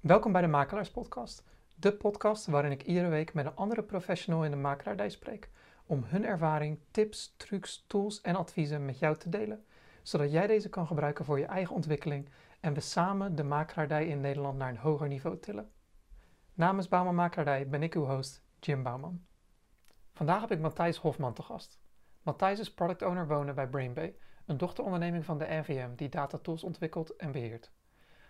Welkom bij de Makelaars Podcast, de podcast waarin ik iedere week met een andere professional in de makelaardij spreek om hun ervaring, tips, trucs, tools en adviezen met jou te delen, zodat jij deze kan gebruiken voor je eigen ontwikkeling en we samen de makelaardij in Nederland naar een hoger niveau tillen. Namens Bouwman Makelaardij ben ik uw host, Jim Bouwman. Vandaag heb ik Matthijs Hofman te gast. Matthijs is product owner wonen bij Brainbay, een dochteronderneming van de NVM die datatools ontwikkelt en beheert.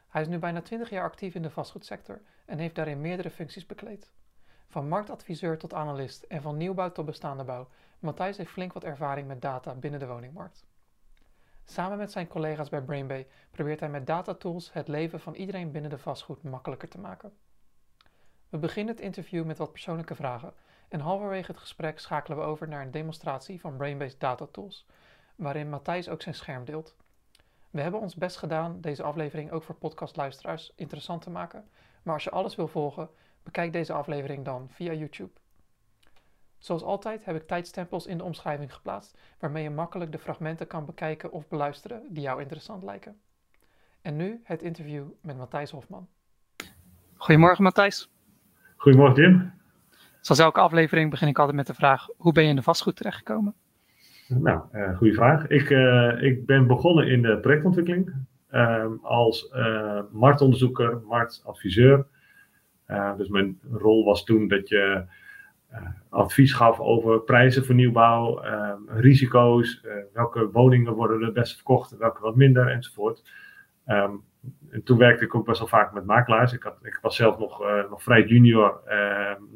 Hij is nu bijna 20 jaar actief in de vastgoedsector en heeft daarin meerdere functies bekleed. Van marktadviseur tot analist en van nieuwbouw tot bestaande bouw, Matthijs heeft flink wat ervaring met data binnen de woningmarkt. Samen met zijn collega's bij Brainbay probeert hij met datatools het leven van iedereen binnen de vastgoed makkelijker te maken. We beginnen het interview met wat persoonlijke vragen en halverwege het gesprek schakelen we over naar een demonstratie van Brainbase datatools, waarin Matthijs ook zijn scherm deelt. We hebben ons best gedaan deze aflevering ook voor podcastluisteraars interessant te maken, maar als je alles wil volgen, bekijk deze aflevering dan via YouTube. Zoals altijd heb ik tijdstempels in de omschrijving geplaatst, waarmee je makkelijk de fragmenten kan bekijken of beluisteren die jou interessant lijken. En nu het interview met Matthijs Hofman. Goedemorgen Matthijs. Goedemorgen Jim. Zoals elke aflevering begin ik altijd met de vraag, hoe ben je in de vastgoed terechtgekomen? Nou, uh, goede vraag. Ik, uh, ik ben begonnen in de projectontwikkeling uh, als marktonderzoeker, marktadviseur. dus mijn rol was toen dat je advies gaf over prijzen voor nieuwbouw, risico's, welke woningen worden het best verkocht welke wat minder enzovoort. Um, en toen werkte ik ook best wel vaak met makelaars. Ik, had, ik was zelf nog, nog vrij junior,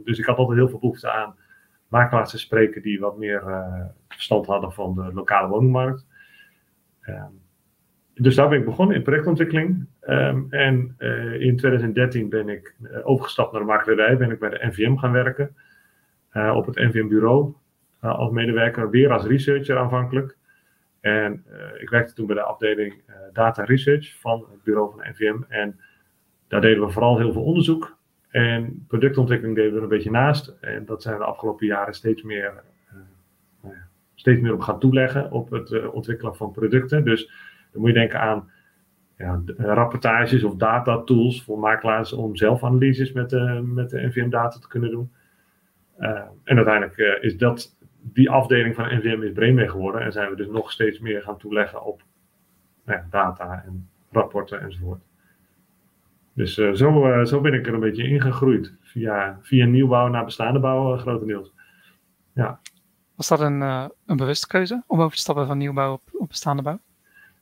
dus ik had altijd heel veel behoefte aan makelaars te spreken die wat meer verstand hadden van de lokale woningmarkt. Um, dus daar ben ik begonnen in projectontwikkeling. Um, en uh, in 2013 ben ik uh, overgestapt naar de makelaarij, ben ik bij de NVM gaan werken. op het NVM-bureau als medewerker, weer als researcher aanvankelijk. En ik werkte toen bij de afdeling Data Research van het bureau van de NVM. En daar deden we vooral heel veel onderzoek en productontwikkeling deden we er een beetje naast. En dat zijn de afgelopen jaren steeds meer, steeds meer op gaan toeleggen op het uh, ontwikkelen van producten. Dus dan moet je denken aan ja, rapportages of data tools voor makelaars om zelf analyses met de, met de NVM-data te kunnen doen. Uh, en uiteindelijk is dat, die afdeling van NVM is geworden. En zijn we dus nog steeds meer gaan toeleggen op nou data en rapporten enzovoort. Dus zo, zo ben ik er een beetje ingegroeid. Via, via nieuwbouw naar bestaande bouw, grotendeels. Ja. Was dat een, een bewuste keuze om over te stappen van nieuwbouw op, bestaande bouw?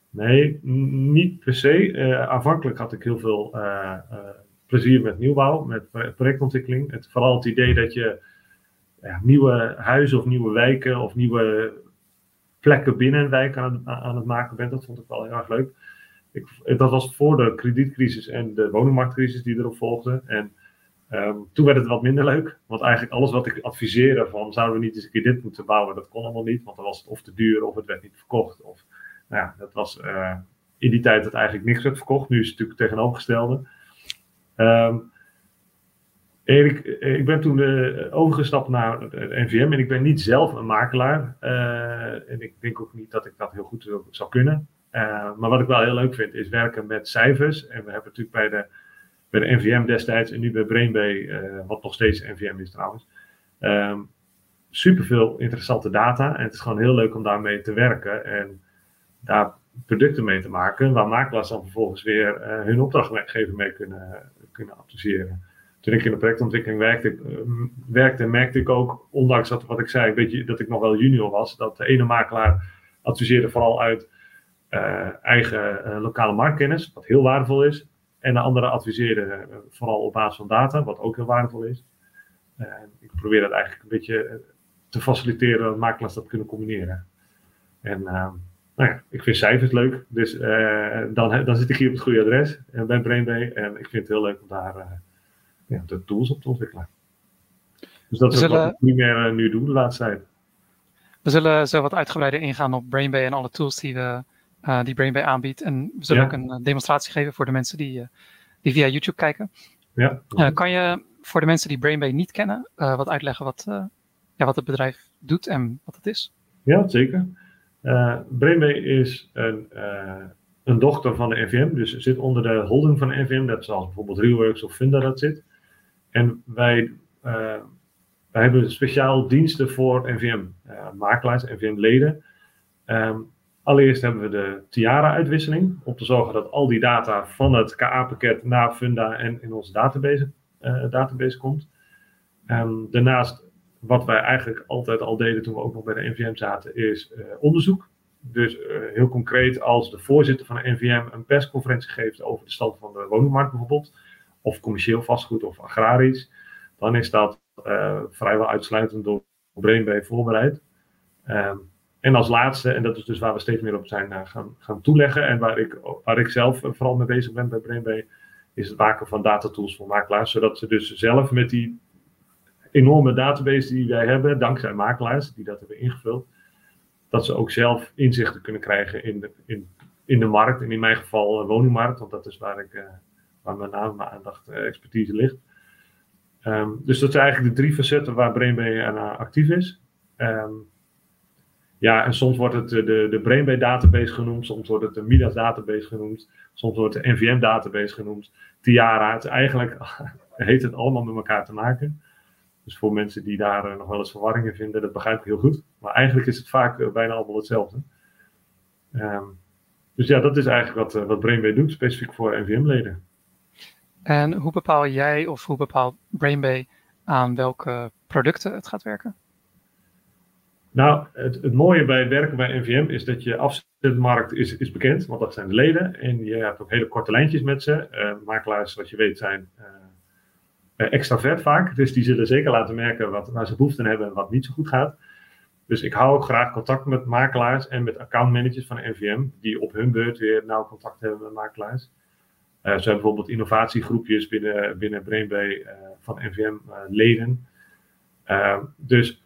Nee, niet per se. aanvankelijk had ik heel veel plezier met nieuwbouw, met projectontwikkeling. Het, vooral het idee dat je ja, nieuwe huizen of nieuwe wijken of nieuwe plekken binnen een wijk aan, aan het maken bent. Dat vond ik wel heel erg leuk ik, dat was voor de kredietcrisis en de woningmarktcrisis die erop volgde. En um, toen werd het wat minder leuk. Want eigenlijk alles wat ik adviseerde van zouden we niet eens een keer dit moeten bouwen, dat kon allemaal niet. Want dan was het of te duur of het werd niet verkocht. Of, nou ja, dat was uh, in die tijd dat eigenlijk niks werd verkocht. Nu is het natuurlijk tegenovergestelde. Um, ik, ik, ben toen uh, overgestapt naar NVM en ik ben niet zelf een makelaar. En ik denk ook niet dat ik dat heel goed zou kunnen. Maar wat ik wel heel leuk vind, is werken met cijfers. En we hebben natuurlijk bij de, bij de NVM destijds en nu bij Brainbay, uh, wat nog steeds NVM is trouwens, um, superveel interessante data. En het is gewoon heel leuk om daarmee te werken en daar producten mee te maken, waar makelaars dan vervolgens weer uh, hun opdrachtgever mee kunnen, kunnen adviseren. Toen ik in de projectontwikkeling werkte, werkte, merkte ik ook, ondanks wat ik zei, een beetje, dat ik nog wel junior was, dat de ene makelaar adviseerde vooral uit uh, eigen lokale marktkennis, wat heel waardevol is. En de andere adviseren uh, vooral op basis van data, wat ook heel waardevol is. ik probeer dat eigenlijk een beetje te faciliteren dat makelaars dat kunnen combineren. En nou ja, ik vind cijfers leuk, dus dan, dan zit ik hier op het goede adres bij Brainbay. En ik vind het heel leuk om daar ja, de tools op te ontwikkelen. Dus dat is zullen... wat ik nu doe de laatste tijd. We zullen zo wat uitgebreider ingaan op Brainbay en alle tools die we uh, die Brainbay aanbiedt. En we zullen ook een eh, demonstratie geven voor de mensen die, uh, die via YouTube kijken. Ja. kan je voor de mensen die Brainbay niet kennen, wat uitleggen wat, ja, wat het bedrijf doet en wat het is? Ja, zeker. Brainbay is een een dochter van de NVM, dus zit onder de holding van de NVM, net zoals bijvoorbeeld Reworks of Funda dat zit. En wij, uh, wij hebben speciaal diensten voor NVM-makelaars, uh, NVM-leden. Um, allereerst hebben we de Tiara-uitwisseling, om te zorgen dat al die data van het KA-pakket naar Funda en in onze database, uh, database komt. Um, daarnaast, wat wij eigenlijk altijd al deden toen we ook nog bij de NVM zaten, is onderzoek. Dus uh, heel concreet, als de voorzitter van de NVM een persconferentie geeft over de stand van de woningmarkt bijvoorbeeld, of commercieel vastgoed of agrarisch, dan is dat vrijwel uitsluitend door BrainBay voorbereid. Um, en als laatste, en dat is dus waar we steeds meer op zijn uh, gaan, gaan toeleggen en waar ik, waar ik zelf vooral mee bezig ben bij BrainBay, is het maken van datatools voor makelaars, zodat ze dus zelf met die enorme database die wij hebben, dankzij makelaars die dat hebben ingevuld, dat ze ook zelf inzichten kunnen krijgen in de, in, in de markt. En in mijn geval de woningmarkt, want dat is waar, ik, waar mijn naam, mijn aandacht, expertise ligt. Um, dus dat zijn eigenlijk de drie facetten waar BrainBay aan actief is. Um, ja, en soms wordt het de, de BrainBay database genoemd, soms wordt het de Midas database genoemd, soms wordt het de NVM database genoemd, Tiara. Het eigenlijk heeft het allemaal met elkaar te maken. Dus voor mensen die daar uh, nog wel eens verwarring in vinden, dat begrijp ik heel goed. Maar eigenlijk is het vaak uh, bijna allemaal hetzelfde. Um, dus ja, dat is eigenlijk wat, wat BrainBay doet, specifiek voor NVM-leden. En hoe bepaal jij of hoe bepaalt BrainBay aan welke producten het gaat werken? Nou, het, het mooie bij werken bij NVM is dat je afzetmarkt is, is bekend, want dat zijn de leden. En je hebt ook hele korte lijntjes met ze. makelaars, zoals je weet, zijn uh, extravert vaak. Dus die zullen zeker laten merken wat, waar ze behoefte aan hebben en wat niet zo goed gaat. Dus ik hou ook graag contact met makelaars en met accountmanagers van NVM, die op hun beurt weer nauw contact hebben met makelaars. Uh, zo hebben bijvoorbeeld innovatiegroepjes binnen, binnen BrainBay van NVM-leden. Dus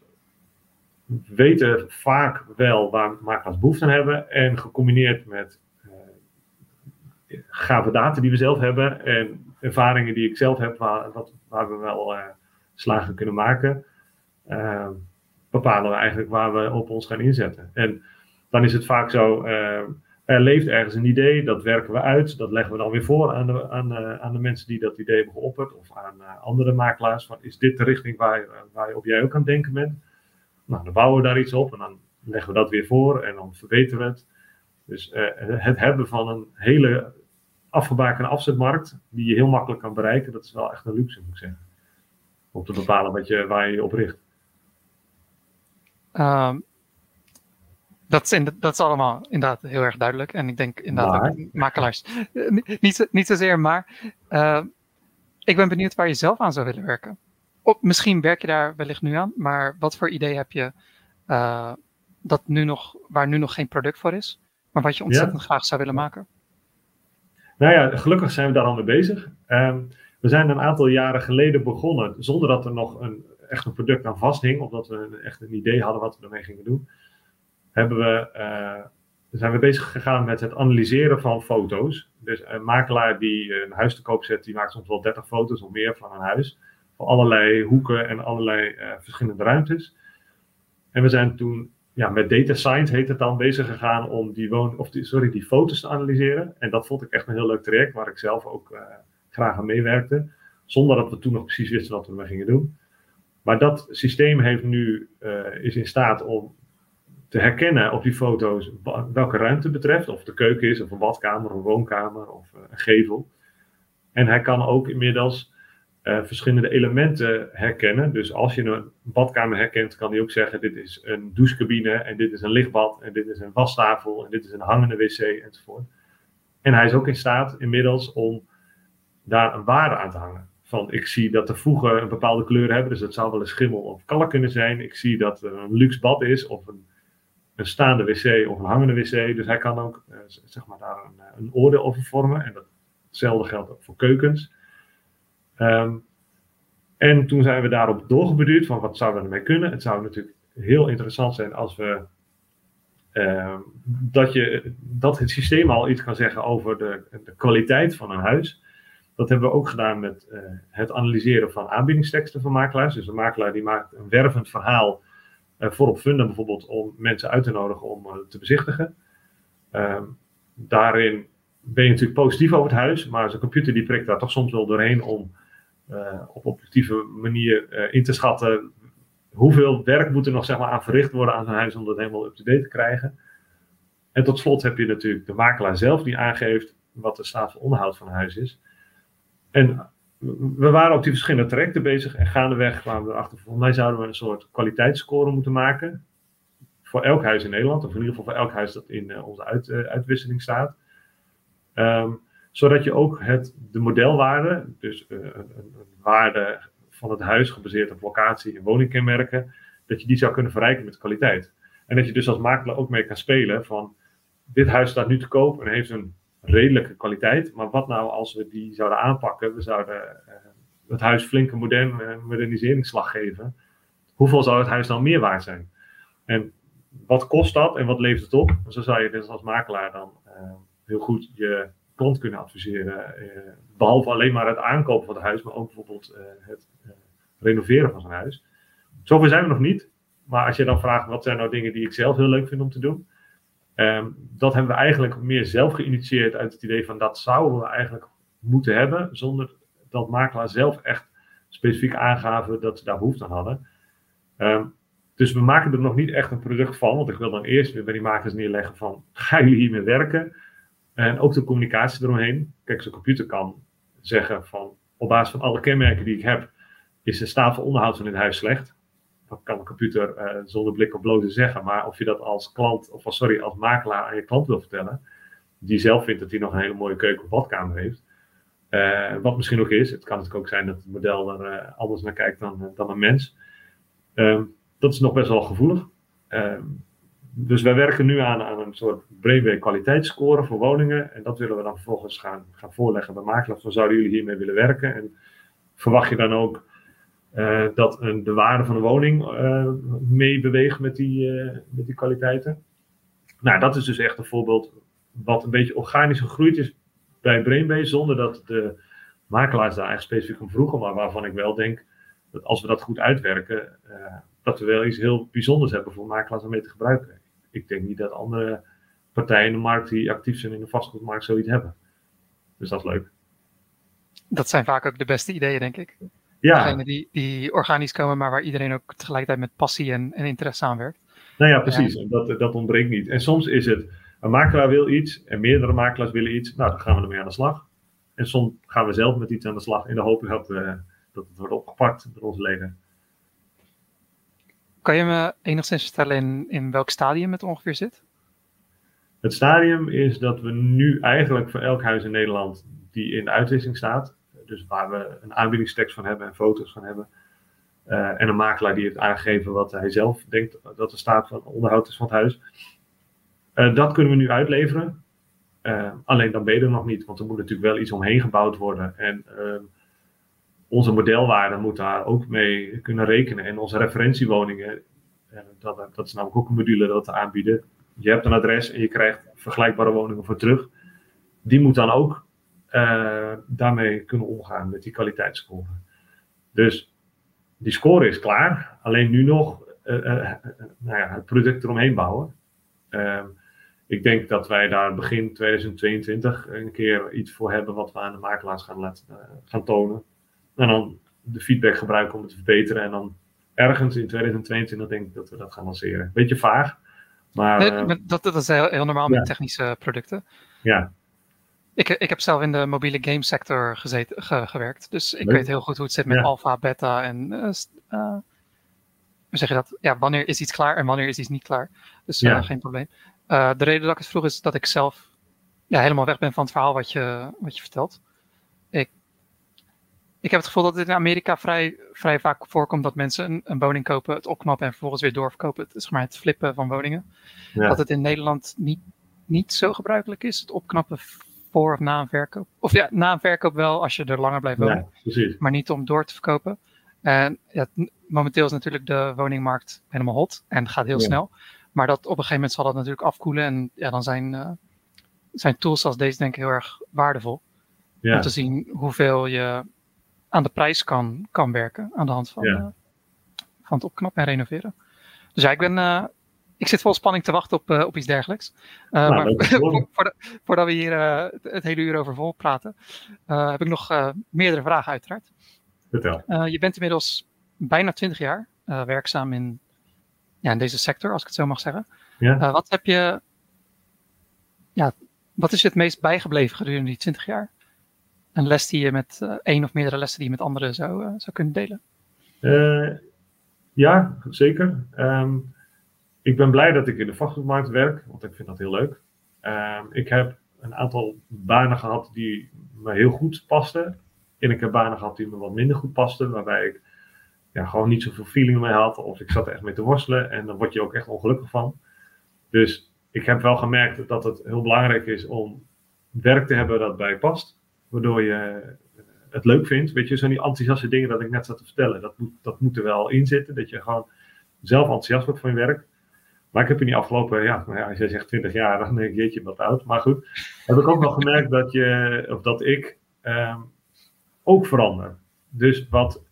weten vaak wel waar makelaars behoefte aan hebben. En gecombineerd met gave data die we zelf hebben en ervaringen die ik zelf heb, waar, waar we wel uh, slagen kunnen maken, uh, bepalen we eigenlijk waar we op ons gaan inzetten. En dan is het vaak zo, er leeft ergens een idee, dat werken we uit, dat leggen we dan weer voor aan de, aan, de mensen die dat idee hebben geopperd of aan andere makelaars. Van, is dit de richting waar, waar op jij ook aan denken bent? Nou, dan bouwen we daar iets op en dan leggen we dat weer voor en dan verbeteren we het. Dus het hebben van een hele afgebakende afzetmarkt die je heel makkelijk kan bereiken. Dat is wel echt een luxe, moet ik zeggen. Om te bepalen wat je, waar je je op richt. Um, dat, is in, dat is allemaal inderdaad heel erg duidelijk. En ik denk inderdaad maar... ook makelaars. niet, niet zozeer, maar uh, ik ben benieuwd waar je zelf aan zou willen werken. Op, misschien werk je daar wellicht nu aan, maar wat voor idee heb je uh, dat nu nog, waar nu nog geen product voor is, maar wat je ontzettend ja. graag zou willen maken? Nou ja, gelukkig zijn we daar al mee bezig. Um, we zijn een aantal jaren geleden begonnen, zonder dat er nog een, echt een product aan vasthing, of dat we een, echt een idee hadden wat we ermee gingen doen. Hebben we, uh, zijn we bezig gegaan met het analyseren van foto's. Dus een makelaar die een huis te koop zet, die maakt soms wel 30 foto's of meer van een huis. Allerlei hoeken en allerlei uh, verschillende ruimtes. En we zijn toen ja, met data science heet het dan bezig gegaan om die, woon, of sorry, die foto's te analyseren. En dat vond ik echt een heel leuk traject waar ik zelf ook uh, graag aan meewerkte. Zonder dat we toen nog precies wisten wat we ermee gingen doen. Maar dat systeem heeft nu, uh, is in staat om te herkennen op die foto's welke ruimte betreft. Of de keuken is, of een badkamer, of een woonkamer, of een gevel. En hij kan ook inmiddels uh, verschillende elementen herkennen. Dus als je een badkamer herkent, kan hij ook zeggen: dit is een douchecabine, en dit is een lichtbad, en dit is een wastafel, en dit is een hangende wc, enzovoort. En hij is ook in staat inmiddels om daar een waarde aan te hangen. Van ik zie dat de voegen een bepaalde kleur hebben, dus dat zou wel een schimmel of kalk kunnen zijn. Ik zie dat er een luxe bad is, of een, staande wc of een hangende wc. Dus hij kan ook uh, zeg maar daar een, een oordeel over vormen. En dat, hetzelfde geldt ook voor keukens. Um, en toen zijn we daarop doorgebeduurd van wat zouden we ermee kunnen. Het zou natuurlijk heel interessant zijn als we uh, dat, je, dat het systeem al iets kan zeggen over de, de kwaliteit van een huis. Dat hebben we ook gedaan met uh, het analyseren van aanbiedingsteksten van makelaars. Dus een makelaar die maakt een wervend verhaal uh, voor op Funda bijvoorbeeld om mensen uit te nodigen om te bezichtigen. Um, daarin ben je natuurlijk positief over het huis, maar zo'n computer die prikt daar toch soms wel doorheen om op objectieve manier uh, in te schatten hoeveel werk moet er nog zeg maar, aan verricht worden aan een huis om dat helemaal up-to-date te krijgen. En tot slot heb je natuurlijk de makelaar zelf die aangeeft wat de staat van onderhoud van huis is. En we waren op die verschillende trajecten bezig en gaandeweg kwamen we erachter van mij zouden we een soort kwaliteitsscore moeten maken. Voor elk huis in Nederland, of in ieder geval voor elk huis dat in uh, onze uit, uitwisseling staat. Um, zodat je ook het, de modelwaarde, dus uh, een, een, waarde van het huis gebaseerd op locatie en woningkenmerken, dat je die zou kunnen verrijken met kwaliteit. En dat je dus als makelaar ook mee kan spelen van dit huis staat nu te koop en heeft een redelijke kwaliteit. Maar wat nou als we die zouden aanpakken? We zouden uh, het huis flinke modern, uh, moderniseringsslag geven. Hoeveel zou het huis dan meer waard zijn? En wat kost dat en wat levert het op? Zo zou je dus als makelaar dan heel goed je klant kunnen adviseren. behalve alleen maar het aankopen van het huis, maar ook bijvoorbeeld het renoveren van zijn huis. Zover zijn we nog niet. Maar als je dan vraagt wat zijn nou dingen die ik zelf heel leuk vind om te doen, Um, dat hebben we eigenlijk meer zelf geïnitieerd uit het idee van dat zouden we eigenlijk moeten hebben, zonder dat makelaar zelf echt specifiek aangaven dat ze daar behoefte aan hadden. Um, dus we maken er nog niet echt een product van, want ik wil dan eerst weer bij die makers neerleggen van, gaan jullie hiermee werken? En ook de communicatie eromheen. Kijk, zo'n computer kan zeggen van, op basis van alle kenmerken die ik heb, is de staat van onderhoud van dit huis slecht dat kan een computer uh, zonder blik op blozen zeggen. Maar of je dat als klant, of sorry, als makelaar aan je klant wil vertellen, die zelf vindt dat hij nog een hele mooie keuken of badkamer heeft. Uh, wat misschien ook is. Het kan natuurlijk ook zijn dat het model er uh, anders naar kijkt dan, dan een mens. Um, dat is nog best wel gevoelig. Um, dus wij werken nu aan, aan een soort brainwave kwaliteitsscore voor woningen. En dat willen we dan vervolgens gaan, gaan voorleggen bij makelaars. Van zouden jullie hiermee willen werken? En verwacht je dan ook uh, dat de waarde van de woning uh, meebeweegt met, die, uh, met die kwaliteiten. Nou, dat is dus echt een voorbeeld wat een beetje organisch gegroeid is bij Brainbase, zonder dat de makelaars daar echt specifiek om vroegen, maar waarvan ik wel denk dat als we dat goed uitwerken, dat we wel iets heel bijzonders hebben voor makelaars om mee te gebruiken. Ik denk niet dat andere partijen in de markt die actief zijn in de vastgoedmarkt zoiets hebben. Dus dat is leuk. Dat zijn vaak ook de beste ideeën, denk ik. Ja. Degene die, die organisch komen, maar waar iedereen ook tegelijkertijd met passie en, en interesse aan werkt. Nou ja, precies. Dat, dat ontbreekt niet. En soms is het, een makelaar wil iets en meerdere makelaars willen iets. Nou, dan gaan we ermee aan de slag. En soms gaan we zelf met iets aan de slag in de hoop dat, uh, dat het wordt opgepakt door onze leden. Kan je me enigszins vertellen in, in welk stadium het ongeveer zit? Het stadium is dat we nu eigenlijk voor elk huis in Nederland die in de uitwisseling staat, dus waar we een aanbiedingstekst van hebben en foto's van hebben. Uh, en een makelaar die heeft aangegeven wat hij zelf denkt dat de staat van onderhoud is van het huis. Uh, dat kunnen we nu uitleveren. Uh, alleen dan ben je nog niet, want er moet natuurlijk wel iets omheen gebouwd worden. En onze modelwaarde moet daar ook mee kunnen rekenen. En onze referentiewoningen, dat, dat is namelijk ook een module dat we aanbieden. Je hebt een adres en je krijgt vergelijkbare woningen voor terug. Die moet dan ook uh, daarmee kunnen omgaan met die kwaliteitsscore. Dus die score is klaar, alleen nu nog uh, nou ja, het product eromheen bouwen. Ehm, ik denk dat wij daar begin 2022 een keer iets voor hebben wat we aan de makelaars gaan, laten, gaan tonen. En dan de feedback gebruiken om het te verbeteren. En dan ergens in 2022 denk ik dat we dat gaan lanceren. Beetje vaag. Maar, nee, dat, dat is heel, heel normaal met technische producten. Ja, ik, ik heb zelf in de mobiele game sector gezeten, gewerkt. Dus ik weet heel goed hoe het zit met alpha, beta en uh, uh, hoe zeg je dat? Ja, wanneer is iets klaar en wanneer is iets niet klaar. Dus uh, geen probleem. de reden dat ik het vroeg is dat ik zelf ja, helemaal weg ben van het verhaal wat je, wat je vertelt. Ik, heb het gevoel dat het in Amerika vrij, vrij vaak voorkomt dat mensen een, een woning kopen, het opknappen en vervolgens weer doorverkopen. Het is maar het flippen van woningen. Ja. Dat het in Nederland niet, niet zo gebruikelijk is, het opknappen voor of na een verkoop. Of ja, na een verkoop wel als je er langer blijft wonen. Ja, maar niet om door te verkopen. En ja, momenteel is natuurlijk de woningmarkt helemaal hot en gaat heel snel. Maar dat op een gegeven moment zal dat natuurlijk afkoelen. En ja, dan zijn, uh, zijn tools als deze denk ik heel erg waardevol. Om te zien hoeveel je aan de prijs kan, kan werken aan de hand van, uh, van het opknappen en renoveren. Dus ja, ik ben, uh, ik zit vol spanning te wachten op, op iets dergelijks. Nou, maar voordat, voordat we hier het hele uur over vol praten, heb ik nog meerdere vragen uiteraard. Vertel. je bent inmiddels bijna 20 jaar werkzaam in, ja, in deze sector, als ik het zo mag zeggen. Ja. wat heb je, ja, wat is je het meest bijgebleven gedurende die 20 jaar? Een les die je met uh, één of meerdere lessen die je met anderen zou, uh, zou kunnen delen? Uh, ja, zeker. Um, ik ben blij dat ik in de vastgoedmarkt werk, want ik vind dat heel leuk. Um, ik heb een aantal banen gehad die me heel goed pasten. En ik heb banen gehad die me wat minder goed pasten, waarbij ik ja, gewoon niet zoveel feeling mee had. Of ik zat er echt mee te worstelen en dan word je ook echt ongelukkig van. Dus ik heb wel gemerkt dat het heel belangrijk is om werk te hebben dat bij past. Waardoor je het leuk vindt. Weet je, zo'n die enthousiaste dingen dat ik net zat te vertellen. Dat moet, dat moet er wel in zitten. Dat je gewoon zelf enthousiast wordt van je werk. Maar ik heb in die afgelopen, ja, nou ja als jij zegt 20 jaar, dan denk ik, jeetje, wat oud. Maar goed, heb ik ook wel gemerkt dat je, of dat ik um, ook verander. Dus wat,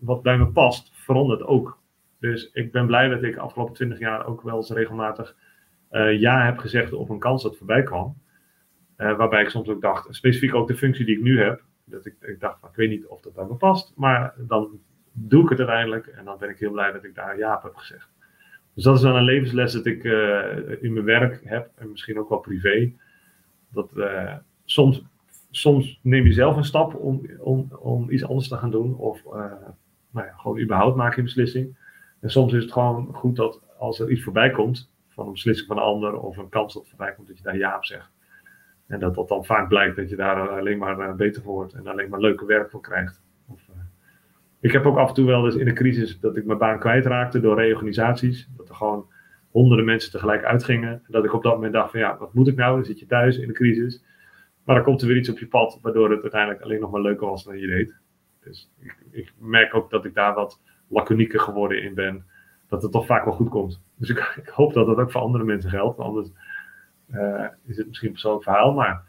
wat bij me past, verandert ook. Dus ik ben blij dat ik de afgelopen 20 jaar ook wel eens regelmatig uh, ja heb gezegd op een kans dat voorbij kwam. Uh, waarbij ik soms ook dacht, specifiek ook de functie die ik nu heb, dat ik, ik dacht, ik weet niet of dat bij me past, maar dan doe ik het uiteindelijk en dan ben ik heel blij dat ik daar ja op heb gezegd. Dus dat is dan een levensles dat ik uh, in mijn werk heb en misschien ook wel privé. Dat soms, soms neem je zelf een stap om, om, om iets anders te gaan doen of nou ja, gewoon überhaupt maak je een beslissing. En soms is het gewoon goed dat als er iets voorbij komt, van een beslissing van een ander of een kans dat voorbij komt, dat je daar ja op zegt. En dat dat dan vaak blijkt dat je daar alleen maar eh, beter voor wordt en alleen maar leuke werk voor krijgt. Of, uh, ik heb ook af en toe wel eens in een crisis dat ik mijn baan kwijtraakte door reorganisaties. Dat er gewoon honderden mensen tegelijk uitgingen. En dat ik op dat moment dacht van ja, wat moet ik nou? Dan zit je thuis in de crisis. Maar dan komt er weer iets op je pad, waardoor het uiteindelijk alleen nog maar leuker was dan je deed. Dus ik, ik merk ook dat ik daar wat laconieker geworden in ben dat het toch vaak wel goed komt. Dus ik, hoop dat dat ook voor andere mensen geldt. Anders is het misschien een persoonlijk verhaal. Maar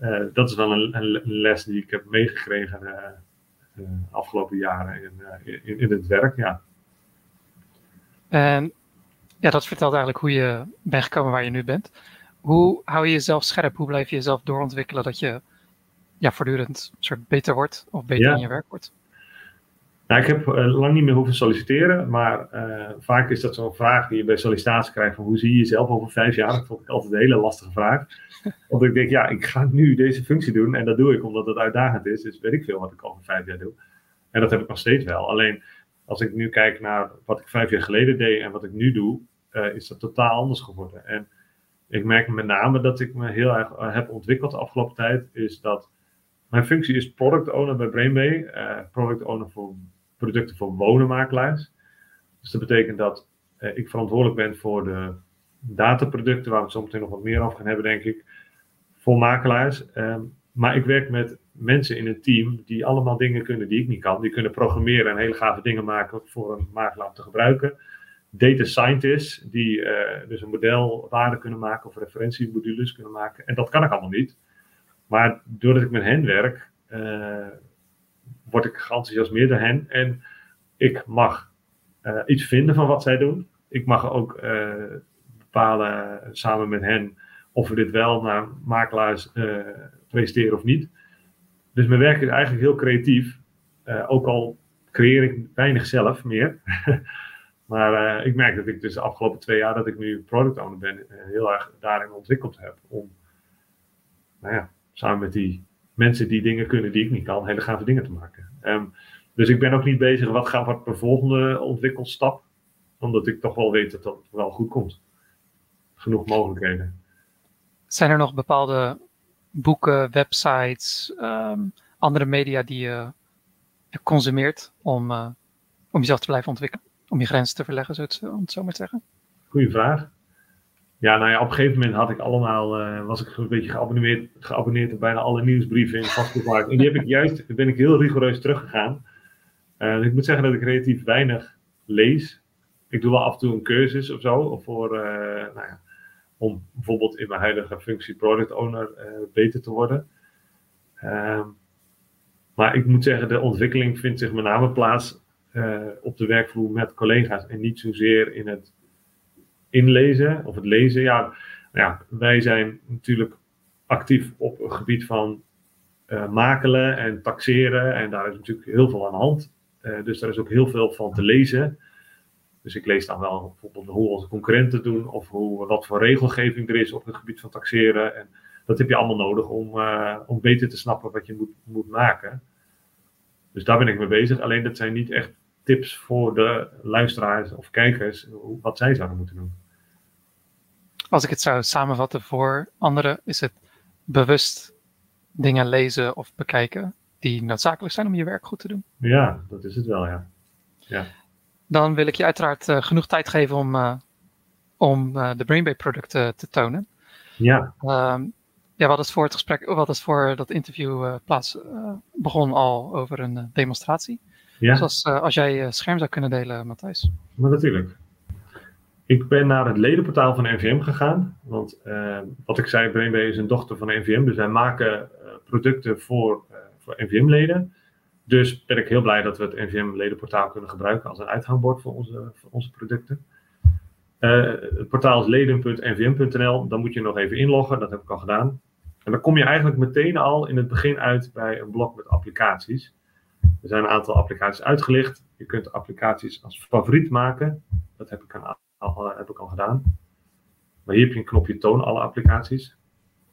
uh, dat is wel een, een, les die ik heb meegekregen de afgelopen jaren in, in, in, het werk. Ja. En ja, dat vertelt eigenlijk hoe je bent gekomen waar je nu bent. Hoe hou je jezelf scherp? Hoe blijf je jezelf doorontwikkelen dat je ja, voortdurend soort beter wordt of beter ja. in je werk wordt? Nou, ik heb uh, lang niet meer hoeven solliciteren, maar uh, vaak is dat zo'n vraag die je bij sollicitatie krijgt van hoe zie je jezelf over vijf jaar? Dat vond ik altijd een hele lastige vraag. Want ik denk, ja, ik ga nu deze functie doen en dat doe ik omdat het uitdagend is. Dus weet ik veel wat ik over vijf jaar doe. En dat heb ik nog steeds wel. Alleen als ik nu kijk naar wat ik vijf jaar geleden deed en wat ik nu doe, uh, is dat totaal anders geworden. En ik merk met name dat ik me heel erg heb ontwikkeld de afgelopen tijd, is dat mijn functie is product owner bij Brainbay. product owner voor producten voor wonenmakelaars. Dus dat betekent dat eh, ik verantwoordelijk ben voor de dataproducten, waar we het zo meteen nog wat meer over gaan hebben, denk ik, voor makelaars. Um, maar ik werk met mensen in een team die allemaal dingen kunnen die ik niet kan. Die kunnen programmeren en hele gave dingen maken voor een makelaar te gebruiken. Data scientists die uh, dus een modelwaarde kunnen maken of referentiemodules kunnen maken. En dat kan ik allemaal niet. Maar doordat ik met hen werk, uh, word ik geenthousiasmeerd door hen. En ik mag uh, iets vinden van wat zij doen. Ik mag ook uh, bepalen samen met hen of we dit wel naar makelaars uh, presenteren of niet. Dus mijn werk is eigenlijk heel creatief. ook al creëer ik weinig zelf meer. maar ik merk dat ik dus de afgelopen twee jaar dat ik nu product owner ben, heel erg daarin ontwikkeld heb. Om nou ja, samen met die mensen die dingen kunnen die ik niet kan, hele gave dingen te maken. Um, dus ik ben ook niet bezig wat gaat wat de volgende ontwikkelstap, omdat ik toch wel weet dat dat wel goed komt. Genoeg mogelijkheden. Zijn er nog bepaalde boeken, websites, um, andere media die je consumeert om, uh, om jezelf te blijven ontwikkelen? Om je grenzen te verleggen, zo om het zo maar te zeggen? Goeie vraag. Ja, nou ja, op een gegeven moment had ik allemaal, uh, was ik een beetje geabonneerd, geabonneerd op bijna alle nieuwsbrieven in. En die heb ik juist, ben ik heel rigoureus teruggegaan. Uh, ik moet zeggen dat ik relatief weinig lees. Ik doe wel af en toe een cursus of zo, voor, uh, nou ja, om bijvoorbeeld in mijn huidige functie product owner beter te worden. Ehm, maar ik moet zeggen, de ontwikkeling vindt zich met name plaats op de werkvloer met collega's en niet zozeer in het inlezen of het lezen. Ja, ja, wij zijn natuurlijk actief op het gebied van uh, makelen en taxeren. En daar is natuurlijk heel veel aan de hand. Uh, dus daar is ook heel veel van te lezen. Dus ik lees dan wel bijvoorbeeld hoe onze concurrenten doen, of hoe, wat voor regelgeving er is op het gebied van taxeren. En dat heb je allemaal nodig om, uh, om beter te snappen wat je moet, moet maken. Dus daar ben ik mee bezig. Alleen dat zijn niet echt tips voor de luisteraars of kijkers wat zij zouden moeten doen. Als ik het zou samenvatten voor anderen, is het bewust dingen lezen of bekijken die noodzakelijk zijn om je werk goed te doen. Ja, dat is het wel, ja. ja. Dan wil ik je uiteraard uh, genoeg tijd geven om, uh, om uh, de Brainbay producten te tonen. Ja. Um, ja, wat is voor het gesprek, wat is voor dat interview plaats begon al over een demonstratie. Ja. Dus als, als jij je scherm zou kunnen delen, Matthijs. Maar natuurlijk. Ik ben naar het ledenportaal van NVM gegaan. Want wat ik zei, Brainbay is een dochter van NVM. Dus wij maken producten voor, voor NVM-leden. Dus ben ik heel blij dat we het NVM-ledenportaal kunnen gebruiken als een uithangbord voor onze, voor onze producten. Het portaal is leden.nvm.nl. Dan moet je nog even inloggen, dat heb ik al gedaan. En dan kom je eigenlijk meteen al in het begin uit bij een blok met applicaties. Er zijn een aantal applicaties uitgelicht. Je kunt applicaties als favoriet maken. Dat heb ik al, heb ik al gedaan. Maar hier heb je een knopje toon alle applicaties.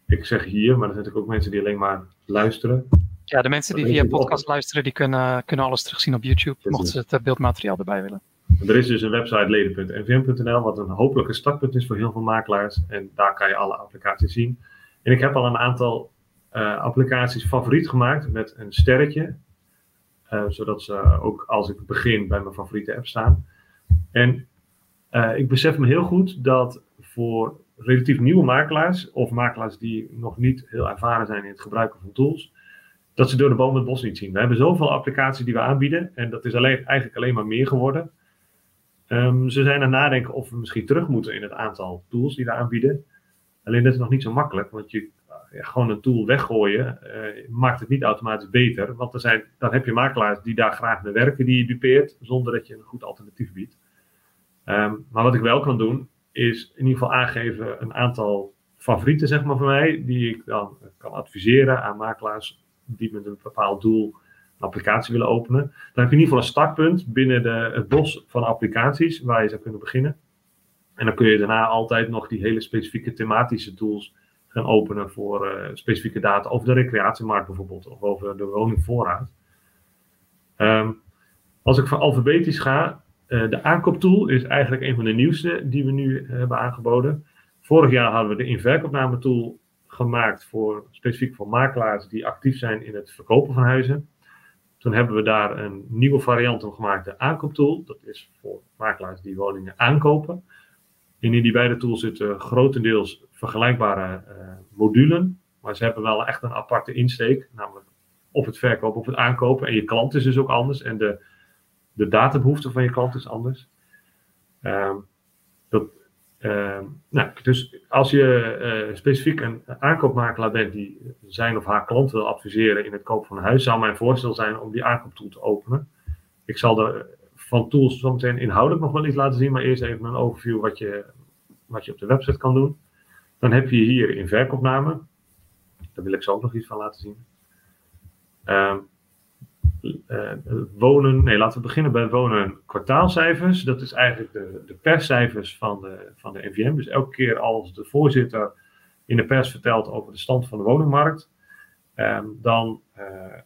Ik zeg hier, maar er zijn natuurlijk ook mensen die alleen maar luisteren. Ja, de mensen die via podcast luisteren, die kunnen, kunnen alles terugzien op YouTube, mochten ze het eh, beeldmateriaal erbij willen. Er is dus een website leden.nvm.nl, wat een hopelijk een startpunt is voor heel veel makelaars. En daar kan je alle applicaties zien. En ik heb al een aantal uh, applicaties favoriet gemaakt met een sterretje. Uh, zodat ze ook als ik begin bij mijn favoriete app staan. En uh, ik besef me heel goed dat voor relatief nieuwe makelaars, of makelaars die nog niet heel ervaren zijn in het gebruiken van tools, dat ze door de boom het bos niet zien. We hebben zoveel applicaties die we aanbieden en dat is alleen, eigenlijk alleen maar meer geworden. Um, ze zijn aan nadenken of we misschien terug moeten in het aantal tools die we aanbieden. Alleen dat is nog niet zo makkelijk, want je gewoon een tool weggooien uh, maakt het niet automatisch beter. Want er zijn, dan heb je makelaars die daar graag mee werken, die je dupeert, zonder dat je een goed alternatief biedt. Um, maar wat ik wel kan doen, is in ieder geval aangeven een aantal favorieten, zeg maar, van mij, die ik dan kan adviseren aan makelaars die met een bepaald doel een applicatie willen openen. Dan heb je in ieder geval een startpunt binnen de, het bos van applicaties waar je zou kunnen beginnen. En dan kun je daarna altijd nog die hele specifieke thematische tools gaan openen voor uh, specifieke data over de recreatiemarkt bijvoorbeeld, of over de woningvoorraad. Um, als ik van alfabetisch ga, uh, de aankooptool is eigenlijk een van de nieuwste die we nu hebben aangeboden. Vorig jaar hadden we de inverkoopname tool gemaakt voor, specifiek voor makelaars die actief zijn in het verkopen van huizen. Toen hebben we daar een nieuwe variant van gemaakt, de aankooptool. Dat is voor makelaars die woningen aankopen. In die beide tools zitten grotendeels vergelijkbare uh, modulen. Maar ze hebben wel echt een aparte insteek, namelijk op het verkopen of het aankopen. En je klant is dus ook anders en de, de databehoefte van je klant is anders. Uh, dat, uh, nou, dus als je uh, specifiek een aankoopmakelaar bent die zijn of haar klant wil adviseren in het kopen van een huis, zou mijn voorstel zijn om die aankooptool te openen. Ik zal er van tools zometeen inhoudelijk nog wel iets laten zien, maar eerst even een overview wat je, wat je op de website kan doen. Dan heb je hier in verkoopname, daar wil ik zo ook nog iets van laten zien. Uh, uh, wonen, nee, laten we beginnen bij wonen kwartaalcijfers. Dat is eigenlijk de, de perscijfers van de, van de NVM. Dus elke keer als de voorzitter in de pers vertelt over de stand van de woningmarkt, um, dan, uh,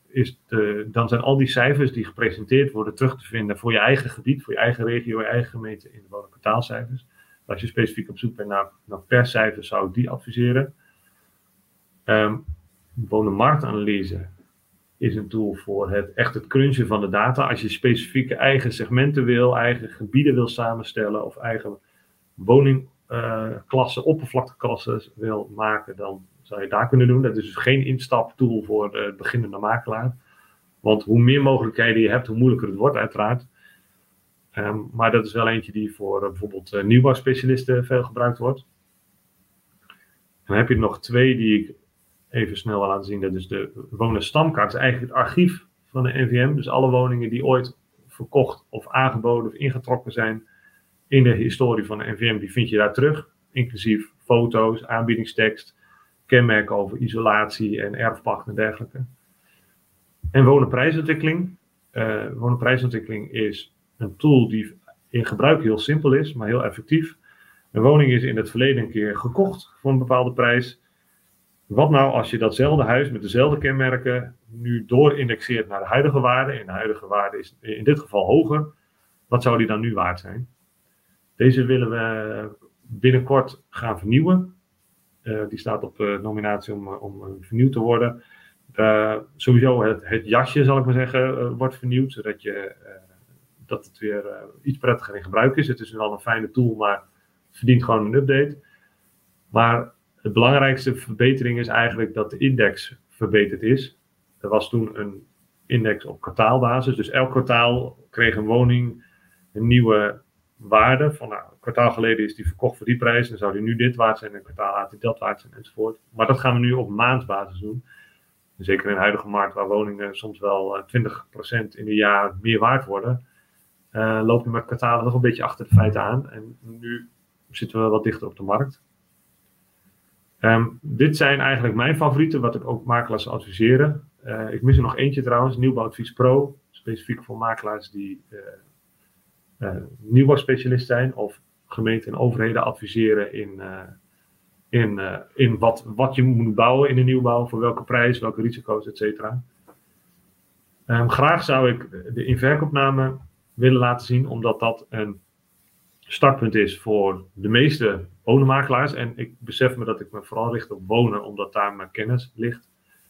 is de, dan zijn al die cijfers die gepresenteerd worden terug te vinden voor je eigen gebied, voor je eigen regio, je eigen gemeente in de wonen kwartaalcijfers. Als je specifiek op zoek bent naar, naar perscijfers, zou ik die adviseren. Um, is een tool voor het echt het crunchen van de data. Als je specifieke eigen segmenten wil, eigen gebieden wil samenstellen of eigen woningklassen, uh, oppervlakteklassen wil maken, dan zou je daar kunnen doen. Dat is dus geen instaptool voor de beginnende makelaar. Want hoe meer mogelijkheden je hebt, hoe moeilijker het wordt, uiteraard. Um, maar dat is wel eentje die voor uh, bijvoorbeeld uh, nieuwbouwspecialisten veel gebruikt wordt. dan heb je nog twee die ik even snel laten zien. Dat is de wonenstamkaart. Eigenlijk het archief van de NVM. Dus alle woningen die ooit verkocht of aangeboden of ingetrokken zijn, in de historie van de NVM, die vind je daar terug. Inclusief foto's, aanbiedingstekst, kenmerken over isolatie en erfpacht en dergelijke. En wonenprijsontwikkeling. Uh, wonenprijsontwikkeling is een tool die in gebruik heel simpel is, maar heel effectief. Een woning is in het verleden een keer gekocht voor een bepaalde prijs. Wat nou als je datzelfde huis met dezelfde kenmerken nu doorindexeert naar de huidige waarde? En de huidige waarde is in dit geval hoger. Wat zou die dan nu waard zijn? Deze willen we binnenkort gaan vernieuwen. Uh, die staat op uh, nominatie om, om vernieuwd te worden. Sowieso het, het, jasje, zal ik maar zeggen, wordt vernieuwd. Zodat je, dat het weer iets prettiger in gebruik is. Het is wel een fijne tool, maar het verdient gewoon een update. Maar de belangrijkste verbetering is eigenlijk dat de index verbeterd is. Er was toen een index op kwartaalbasis. Dus elk kwartaal kreeg een woning een nieuwe waarde. Van nou, een kwartaal geleden is die verkocht voor die prijs. Dan zou die nu dit waard zijn. En een kwartaal later dat waard zijn enzovoort. Maar dat gaan we nu op maandbasis doen. Zeker in de huidige markt waar woningen soms wel 20% eh, in een jaar meer waard worden. Uh, lopen we met kwartalen nog een beetje achter de feiten aan. En nu zitten we wat dichter op de markt. Um, dit zijn eigenlijk mijn favorieten, wat ik ook makelaars adviseren. Uh, ik mis er nog eentje trouwens, Nieuwbouwadvies Pro. Specifiek voor makelaars die uh, nieuwbouwspecialist zijn of gemeenten en overheden adviseren in, in, in wat, wat je moet bouwen in de nieuwbouw, voor welke prijs, welke risico's, et. Um, graag zou ik de inverkoopname willen laten zien, omdat dat een startpunt is voor de meeste wonenmakelaars. En ik besef me dat ik me vooral richt op wonen, omdat daar mijn kennis ligt.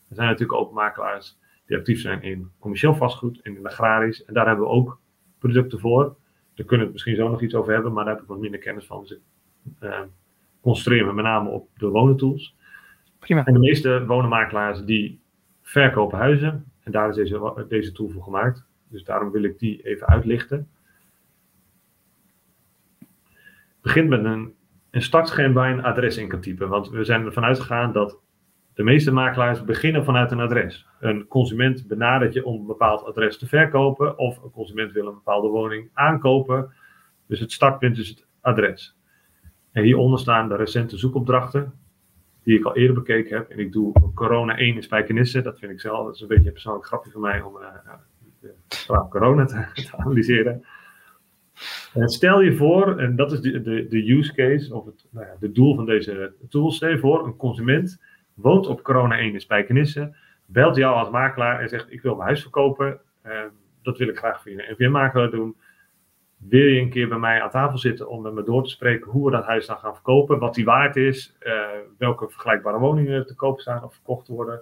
Er zijn natuurlijk ook makelaars die actief zijn in commercieel vastgoed en in agrarisch. En daar hebben we ook producten voor. Daar kunnen we het misschien zo nog iets over hebben, maar daar heb ik wat minder kennis van. Dus ik uh, concentreer me met name op de wonentools. Prima. En de meeste wonenmakelaars die verkopen huizen. En daar is deze, deze tool voor gemaakt. Dus daarom wil ik die even uitlichten begint met een, een startscherm waar je een adres in kan typen. Want we zijn ervan uitgegaan dat de meeste makelaars beginnen vanuit een adres. Een consument benadert je om een bepaald adres te verkopen, of een consument wil een bepaalde woning aankopen. Dus het startpunt is het adres. En hieronder staan de recente zoekopdrachten, die ik al eerder bekeken heb. En ik doe corona 1 in Spijkenisse. Dat vind ik zelf, dat is een beetje een persoonlijk grapje voor mij om uh, corona te, analyseren. En stel je voor, en dat is de, de, de use case, of het nou ja, de doel van deze tool. Stel je voor, een consument woont op corona 1 in Spijkenisse, belt jou als makelaar en zegt: Ik wil mijn huis verkopen. Uh, dat wil ik graag voor je NVM-makelaar doen. Wil je een keer bij mij aan tafel zitten om met me door te spreken hoe we dat huis dan gaan verkopen, wat die waard is, uh, welke vergelijkbare woningen te koop staan of verkocht worden,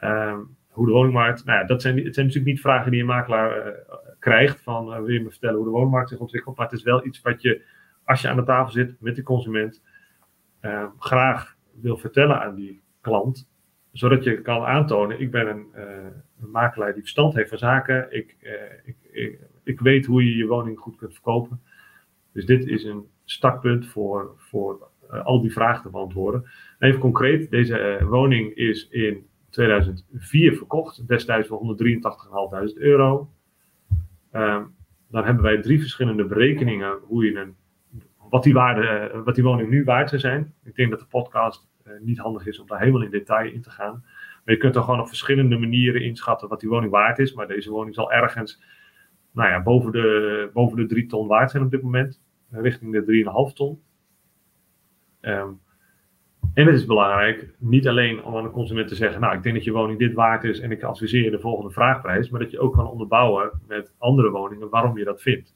uh, hoe de woningmarkt. Nou ja, dat zijn, het zijn natuurlijk niet vragen die een makelaar eh, krijgt van uh, wil je me vertellen hoe de woonmarkt zich ontwikkelt. Maar het is wel iets wat je, als je aan de tafel zit met de consument, uh, graag wil vertellen aan die klant. Zodat je kan aantonen, ik ben een, een makelaar die verstand heeft van zaken. Ik, ik, ik, ik, weet hoe je je woning goed kunt verkopen. Dus dit is een startpunt voor, voor al die vragen te beantwoorden. Even concreet, deze woning is in 2004 verkocht, destijds voor 183.500 euro. Ehm, dan hebben wij drie verschillende berekeningen hoe je een, wat, die waarde, eh, wat die woning nu waard zou zijn. Ik denk dat de podcast uh, niet handig is om daar helemaal in detail in te gaan. Maar je kunt er gewoon op verschillende manieren inschatten wat die woning waard is. Maar deze woning zal ergens nou ja, boven, de, boven de 3 ton waard zijn op dit moment. Richting de 3,5 ton. Um, en het is belangrijk, niet alleen om aan de consument te zeggen, nou ik denk dat je woning dit waard is en ik adviseer je de volgende vraagprijs, maar dat je ook kan onderbouwen met andere woningen waarom je dat vindt.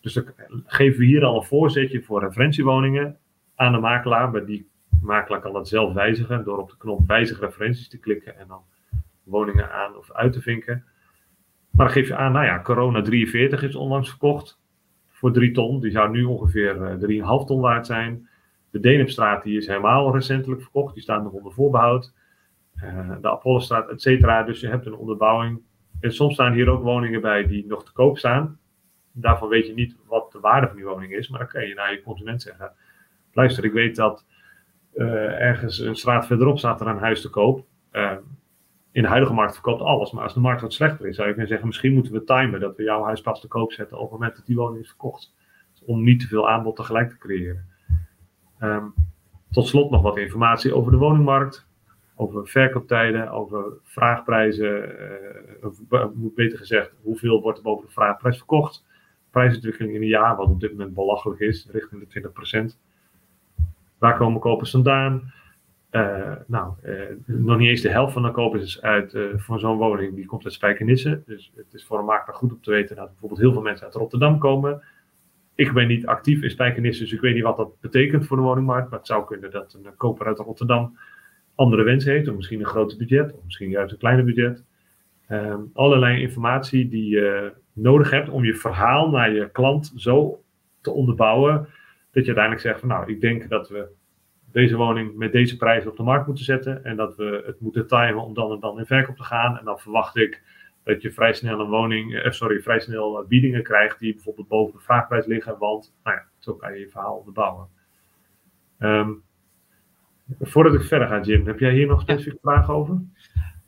Dus dan geven we hier al een voorzetje voor referentiewoningen aan de makelaar, maar die makelaar kan dat zelf wijzigen door op de knop wijzig referenties te klikken en dan woningen aan of uit te vinken. Maar dan geef je aan, nou ja, Corona 43 is onlangs verkocht voor 3 ton, die zou nu ongeveer 3,5 eh, ton waard zijn. De Denipstraat die is helemaal recentelijk verkocht. Die staat nog onder voorbehoud. Uh, de Apollostraat, et cetera. Dus je hebt een onderbouwing. En soms staan hier ook woningen bij die nog te koop staan. Daarvan weet je niet wat de waarde van die woning is. Maar dan kan je naar je consument zeggen. Luister, ik weet dat uh, ergens een straat verderop staat er een huis te koop. Uh, in de huidige markt verkoopt alles. Maar als de markt wat slechter is, zou je kunnen zeggen: misschien moeten we timen dat we jouw huis pas te koop zetten op het moment dat die woning is verkocht. om niet te veel aanbod tegelijk te creëren. Ehm, tot slot nog wat informatie over de woningmarkt, over verkooptijden, over vraagprijzen, uh, beter gezegd, hoeveel wordt er boven de vraagprijs verkocht. Prijsontwikkeling in een jaar, wat op dit moment belachelijk is, richting de 20%. Waar komen kopers vandaan? Uh, nou, nog niet eens de helft van de kopers uit, uh, van zo'n woning, die komt uit Spijkenisse. Dus het is voor een makelaar goed om te weten dat bijvoorbeeld heel veel mensen uit Rotterdam komen. Ik ben niet actief in Spijkenisse, dus ik weet niet wat dat betekent voor de woningmarkt. Maar het zou kunnen dat een koper uit Rotterdam andere wensen heeft, of misschien een groter budget, of misschien juist een kleiner budget. Um, allerlei informatie die je nodig hebt om je verhaal naar je klant zo te onderbouwen, dat je uiteindelijk zegt van nou, ik denk dat we deze woning met deze prijs op de markt moeten zetten en dat we het moeten timen om dan en dan in verkoop te gaan. En dan verwacht ik dat je vrij snel een woning, eh, sorry, vrij snel eh, biedingen krijgt die bijvoorbeeld boven de vraagprijs liggen, want nou ja, zo kan je je verhaal onderbouwen. Um, voordat ik verder ga, Jim, heb jij hier nog specifieke ja. vragen over?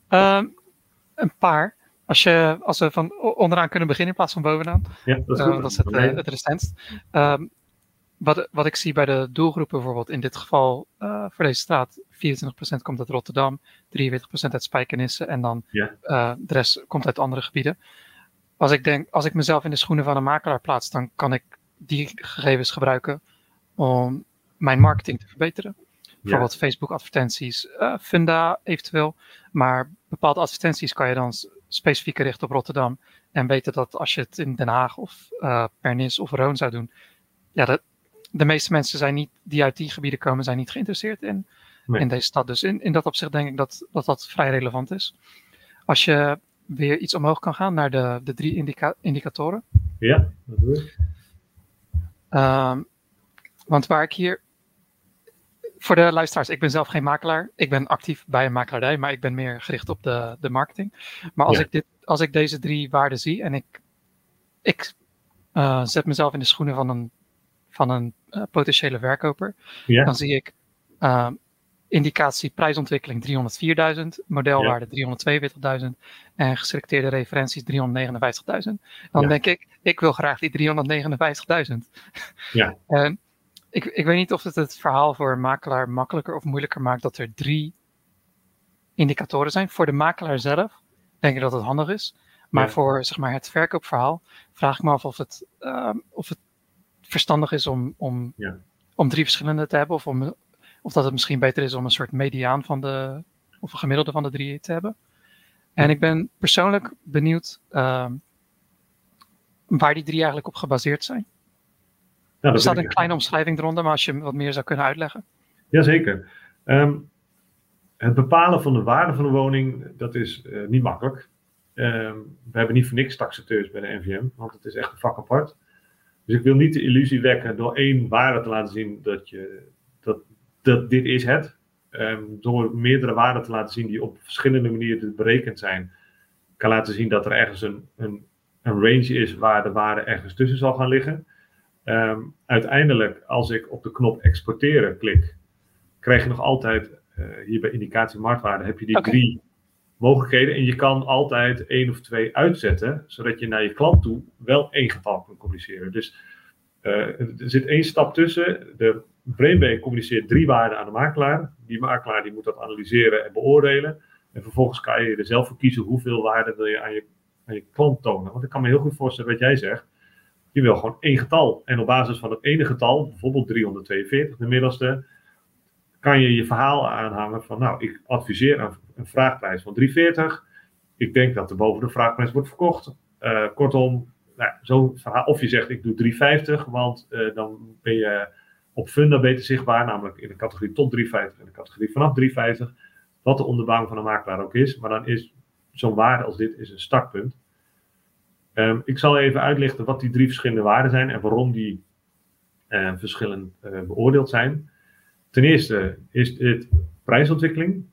Um, een paar. Als, je, als we van onderaan kunnen beginnen in plaats van bovenaan. Ja, dat is, uh, dat is het, uh, het recentst. Um, wat, wat ik zie bij de doelgroepen bijvoorbeeld, in dit geval uh, voor deze straat, 24% komt uit Rotterdam, 43% uit Spijkenisse en dan uh, de rest komt uit andere gebieden. Als ik denk, als ik mezelf in de schoenen van een makelaar plaats, dan kan ik die gegevens gebruiken om mijn marketing te verbeteren. Bijvoorbeeld. Facebook advertenties, uh, Funda eventueel, maar bepaalde advertenties kan je dan specifiek richten op Rotterdam en weten dat als je het in Den Haag of Pernis of Roon zou doen, ja, dat, de meeste mensen zijn niet, die uit die gebieden komen, zijn niet geïnteresseerd in, nee. in deze stad. Dus in, in dat opzicht denk ik dat, dat dat vrij relevant is. Als je weer iets omhoog kan gaan naar de, de drie indica indicatoren. Ja, dat doe ik. Um, want waar ik hier. Voor de luisteraars, ik ben zelf geen makelaar. Ik ben actief bij een makelaardij, maar ik ben meer gericht op de, de marketing. Maar als, ja. ik dit, als ik deze drie waarden zie en ik, ik uh, zet mezelf in de schoenen van een van een uh, potentiële verkoper. Ja. Dan zie ik uh, indicatie prijsontwikkeling 304.000, modelwaarde ja. 342.000 en geselecteerde referenties 359.000. Dan ja. denk ik, ik wil graag die 359.000. Ja. en ik, ik weet niet of het het verhaal voor een makelaar makkelijker of moeilijker maakt dat er drie indicatoren zijn. Voor de makelaar zelf denk ik dat het handig is. Maar ja. voor zeg maar, het verkoopverhaal vraag ik me af of het, uh, of het verstandig is om, om, ja. om drie verschillende te hebben. Of, om, of dat het misschien beter is om een soort mediaan van de, of een gemiddelde van de drie te hebben. En ik ben persoonlijk benieuwd uh, waar die drie eigenlijk op gebaseerd zijn. Ja, er staat een kleine omschrijving eronder, maar als je wat meer zou kunnen uitleggen. Jazeker. Um, het bepalen van de waarde van een woning, dat is uh, niet makkelijk. Um, we hebben niet voor niks taxateurs bij de NVM, want het is echt een vak apart. Dus ik wil niet de illusie wekken door één waarde te laten zien dat, je, dat, dat dit is het. Um, door meerdere waarden te laten zien die op verschillende manieren berekend zijn, kan laten zien dat er ergens een, een, een range is waar de waarde ergens tussen zal gaan liggen. Um, uiteindelijk, als ik op de knop exporteren klik, krijg je nog altijd, uh, hier bij indicatie marktwaarde, heb je die okay. drie mogelijkheden. En je kan altijd één of twee uitzetten, zodat je naar je klant toe wel één getal kan communiceren. Dus uh, er zit één stap tussen. De BrainBank communiceert drie waarden aan de makelaar. Die makelaar die moet dat analyseren en beoordelen. En vervolgens kan je er zelf voor kiezen hoeveel waarde wil je aan je, aan je klant tonen. Want ik kan me heel goed voorstellen wat jij zegt. Je wil gewoon één getal. En op basis van het ene getal, bijvoorbeeld 342, de middelste, kan je je verhaal aanhangen van, nou, ik adviseer een, een vraagprijs van 340. Ik denk dat er boven de vraagprijs wordt verkocht. Uh, kortom, nou, verhaal. Of je zegt, ik doe 350, want uh, dan ben je op Funda beter zichtbaar, namelijk in de categorie tot 350 en de categorie vanaf 350. Wat de onderbouwing van een makelaar ook is. Maar dan is zo'n waarde als dit is een startpunt. Um, ik zal even uitlichten wat die drie verschillende waarden zijn en waarom die uh, verschillend beoordeeld zijn. Ten eerste is dit prijsontwikkeling.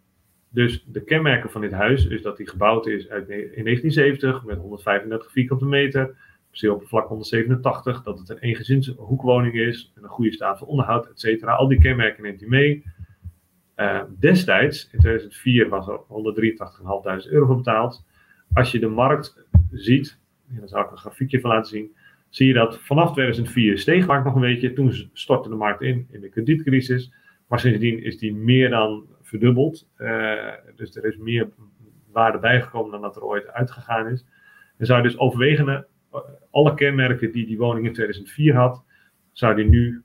Dus de kenmerken van dit huis is dat die gebouwd is uit, in 1970 met 135 vierkante meter, oppervlak 187, dat het een eengezinshoekwoning is, en een goede staat van onderhoud, et cetera. Al die kenmerken neemt hij mee. Uh, destijds, in 2004, was er 183.500 euro voor betaald. Als je de markt ziet, en daar zal ik een grafiekje van laten zien, zie je dat vanaf 2004 steeg nog een beetje. Toen stortte de markt in, in de kredietcrisis. Maar sindsdien is die meer dan verdubbeld. Uh, dus er is meer waarde bijgekomen dan dat er ooit uitgegaan is. En zou dus overwegen, alle kenmerken die die woning in 2004 had, zou die nu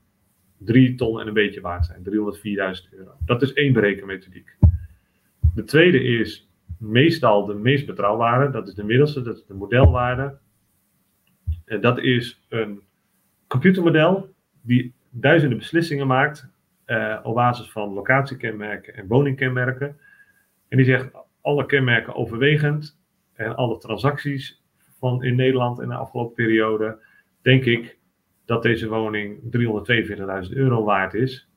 3 ton en een beetje waard zijn. 304.000 euro. Dat is één berekenmethodiek. De tweede is meestal de meest betrouwbare. Dat is de middelste, dat is de modelwaarde. En dat is een computermodel die duizenden beslissingen maakt uh, op basis van locatiekenmerken en woningkenmerken. En die zegt alle kenmerken overwegend en alle transacties van in Nederland in de afgelopen periode, denk ik dat deze woning 342.000 euro waard is.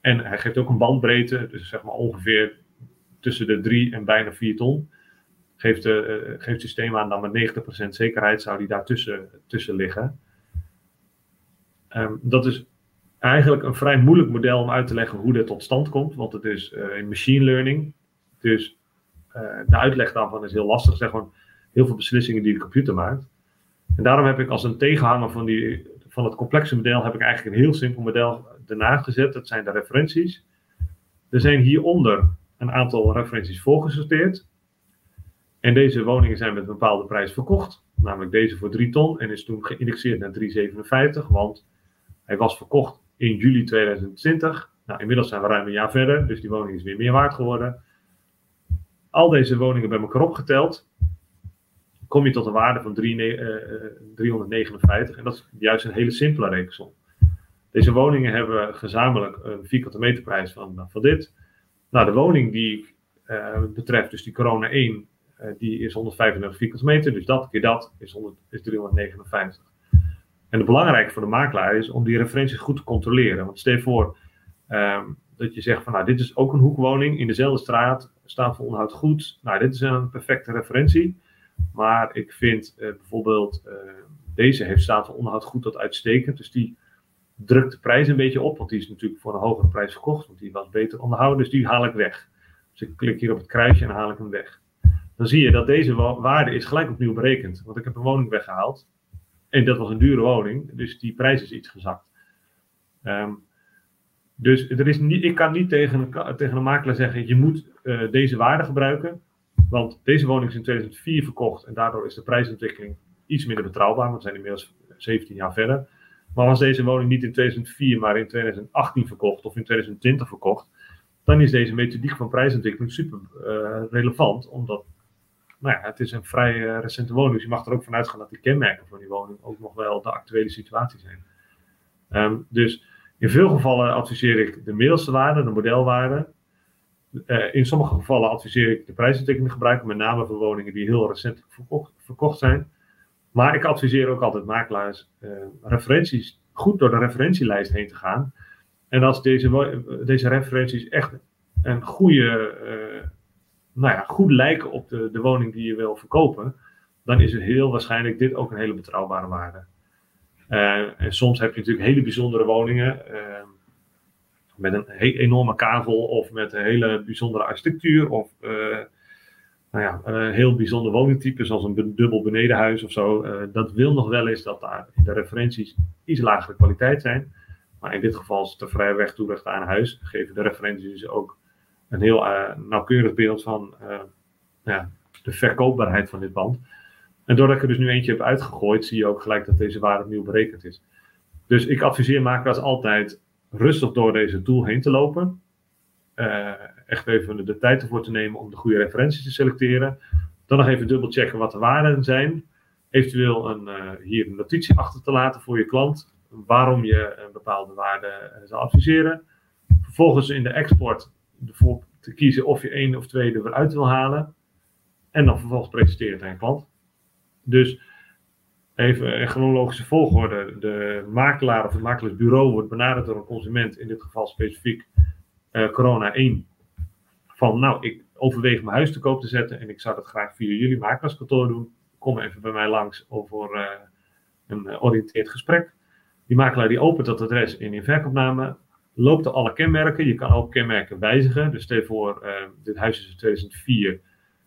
En hij geeft ook een bandbreedte, dus zeg maar ongeveer tussen de 3 en bijna 4 ton. Geeft, de, uh, geeft het systeem aan dan met 90% zekerheid zou die daar tussen, liggen. Um, dat is eigenlijk een vrij moeilijk model om uit te leggen hoe dit tot stand komt, want het is uh, in machine learning. Dus uh, de uitleg daarvan is heel lastig. Zijn gewoon heel veel beslissingen die de computer maakt. En daarom heb ik als een tegenhanger van, die, van het complexe model, heb ik eigenlijk een heel simpel model ernaast gezet. Dat zijn de referenties. Er zijn hieronder een aantal referenties voorgesorteerd. En deze woningen zijn met een bepaalde prijs verkocht. Namelijk deze voor 3 ton en is toen geïndexeerd naar 3,57. Want hij was verkocht in juli 2020. Nou, inmiddels zijn we ruim een jaar verder, dus die woning is weer meer waard geworden. Al deze woningen bij elkaar opgeteld, kom je tot een waarde van 359. Eh, en dat is juist een hele simpele rekensom. Deze woningen hebben gezamenlijk een vierkante meterprijs van, van dit. Nou, de woning die uh, betreft, dus die corona 1, uh, eh, die is 135 vierkante meter. Dus dat keer dat is, 100, is 359. En het belangrijke voor de makelaar is om die referenties goed te controleren. Want stel je voor um, dat je zegt van nou, dit is ook een hoekwoning in dezelfde straat, staat voor onderhoud goed. Nou, dit is een perfecte referentie. Maar ik vind uh, bijvoorbeeld uh, deze heeft staat voor onderhoud goed tot uitstekend. Dus die drukt de prijs een beetje op, want die is natuurlijk voor een hogere prijs verkocht, want die was beter onderhouden. Dus die haal ik weg. Dus ik klik hier op het kruisje en haal ik hem weg. Dan zie je dat deze waarde is gelijk opnieuw berekend. Want ik heb een woning weggehaald. En dat was een dure woning, dus die prijs is iets gezakt. Um, dus er is niet, ik kan niet tegen, tegen een makelaar zeggen: je moet uh, deze waarde gebruiken. Want deze woning is in 2004 verkocht en daardoor is de prijsontwikkeling iets minder betrouwbaar. Want we zijn inmiddels 17 jaar verder. Maar was deze woning niet in 2004, maar in 2018 verkocht of in 2020 verkocht, dan is deze methodiek van prijsontwikkeling super uh, relevant. Omdat nou ja, het is een vrij uh, recente woning. Dus je mag er ook vanuit gaan dat de kenmerken van die woning ook nog wel de actuele situatie zijn. Um, dus in veel gevallen adviseer ik de middelste waarde, de modelwaarde. Uh, in sommige gevallen adviseer ik de prijsontwikkeling gebruiken, met name voor woningen die heel recent verkocht, zijn. Maar ik adviseer ook altijd makelaars uh, referenties, goed door de referentielijst heen te gaan. En als deze, deze referenties echt een goede nou ja, goed lijken op de, de woning die je wil verkopen, dan is het heel waarschijnlijk dit ook een hele betrouwbare waarde. Uh, en soms heb je natuurlijk hele bijzondere woningen uh, met een enorme kavel of met een hele bijzondere architectuur of uh, nou ja, heel bijzonder woningtype zoals een dubbel benedenhuis of zo. dat wil nog wel eens dat daar de referenties iets lagere kwaliteit zijn. Maar in dit geval is het een vrij weg toerecht aan huis. Geven de referenties ook een heel uh, nauwkeurig beeld van uh, ja, de verkoopbaarheid van dit band. En doordat ik er dus nu eentje heb uitgegooid, zie je ook gelijk dat deze waarde opnieuw berekend is. Dus ik adviseer makelaars altijd rustig door deze tool heen te lopen. Uh, echt even de tijd ervoor te nemen om de goede referenties te selecteren. Dan nog even dubbel checken wat de waarden zijn. Eventueel een, hier een notitie achter te laten voor je klant. Waarom je een bepaalde waarde zou adviseren. Vervolgens in de export ervoor te kiezen of je één of twee eruit wil halen. En dan vervolgens presenteren aan je klant. Dus even in chronologische volgorde. De makelaar of het makelaarsbureau wordt benaderd door een consument, in dit geval specifiek uh, corona 1. Van nou, ik overweeg mijn huis te koop te zetten en ik zou dat graag via jullie makelaarskantoor doen. Kom even bij mij langs over uh, een uh, oriënteerd gesprek. Die makelaar die opent dat adres in een verkoopname, loopt er alle kenmerken. Je kan ook kenmerken wijzigen. Dus stel voor, uh, dit huis is in 2004.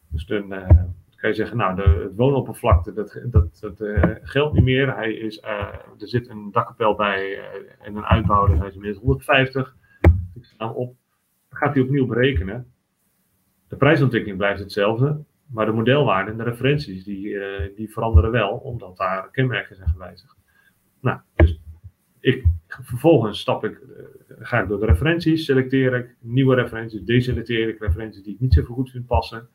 Dus dan uh, kan je zeggen, nou, de, het woonoppervlakte, dat, dat, uh, geldt niet meer. Hij is, er zit een dakkapel bij en een uitbouw, hij is inmiddels 150. Ik op. Dan gaat hij opnieuw berekenen. De prijsontwikkeling blijft hetzelfde, maar de modelwaarden en de referenties, die, die veranderen wel, omdat daar kenmerken zijn gewijzigd. Nou, dus ik, vervolgens stap ik, ga ik door de referenties, selecteer ik nieuwe referenties, deselecteer ik referenties die ik niet zo goed vind passen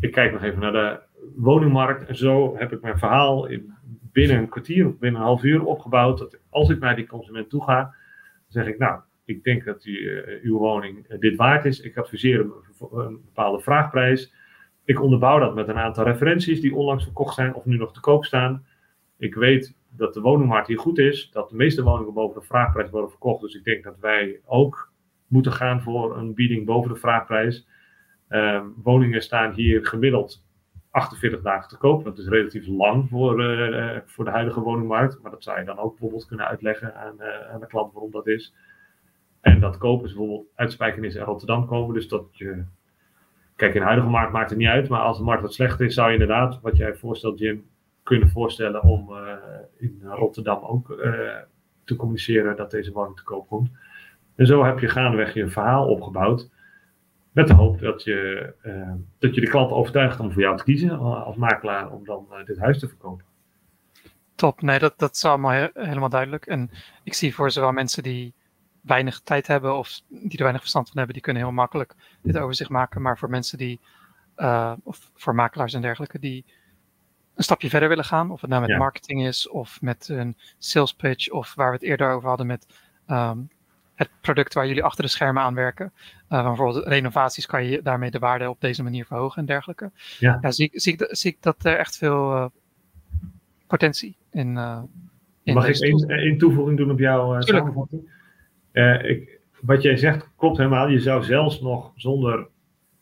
ik kijk nog even naar de woningmarkt. En zo heb ik mijn verhaal in, binnen een kwartier of binnen een half uur opgebouwd. Dat als ik naar die consument toe ga, zeg ik, nou, ik denk dat die, uh, uw woning uh, dit waard is. Ik adviseer een, een bepaalde vraagprijs. Ik onderbouw dat met een aantal referenties die onlangs verkocht zijn of nu nog te koop staan. Ik weet dat de woningmarkt hier goed is, dat de meeste woningen boven de vraagprijs worden verkocht. Dus ik denk dat wij ook moeten gaan voor een bieding boven de vraagprijs. Um, woningen staan hier gemiddeld 48 dagen te koop. Dat is relatief lang voor, uh, voor de huidige woningmarkt. Maar dat zou je dan ook bijvoorbeeld kunnen uitleggen aan, uh, aan de klant waarom dat is. En dat kopen is bijvoorbeeld uit en Rotterdam komen. Dus dat je. Kijk, in de huidige markt maakt het niet uit. Maar als de markt wat slechter is, zou je inderdaad, wat jij voorstelt, Jim, kunnen voorstellen om uh, in Rotterdam ook te communiceren dat deze woning te koop komt. En zo heb je gaandeweg je verhaal opgebouwd. Met de hoop dat je, uh, dat je de klant overtuigt om voor jou te kiezen als makelaar om dan dit huis te verkopen. Top, nee, dat, dat is allemaal he helemaal duidelijk. En ik zie voor zowel mensen die weinig tijd hebben of die er weinig verstand van hebben, die kunnen heel makkelijk dit overzicht maken. Maar voor mensen die, of voor makelaars en dergelijke, die een stapje verder willen gaan, of het nou met ja. marketing is, of met een sales pitch, of waar we het eerder over hadden met um, het product waar jullie achter de schermen aan werken. Uh, bijvoorbeeld renovaties kan je daarmee de waarde op deze manier verhogen en dergelijke. Ja. ja zie, zie, ik, zie ik dat er echt veel uh, potentie in, uh, in Mag ik één, één toevoeging doen op jouw samenvatting? Ik, wat jij zegt klopt helemaal. Je zou zelfs nog zonder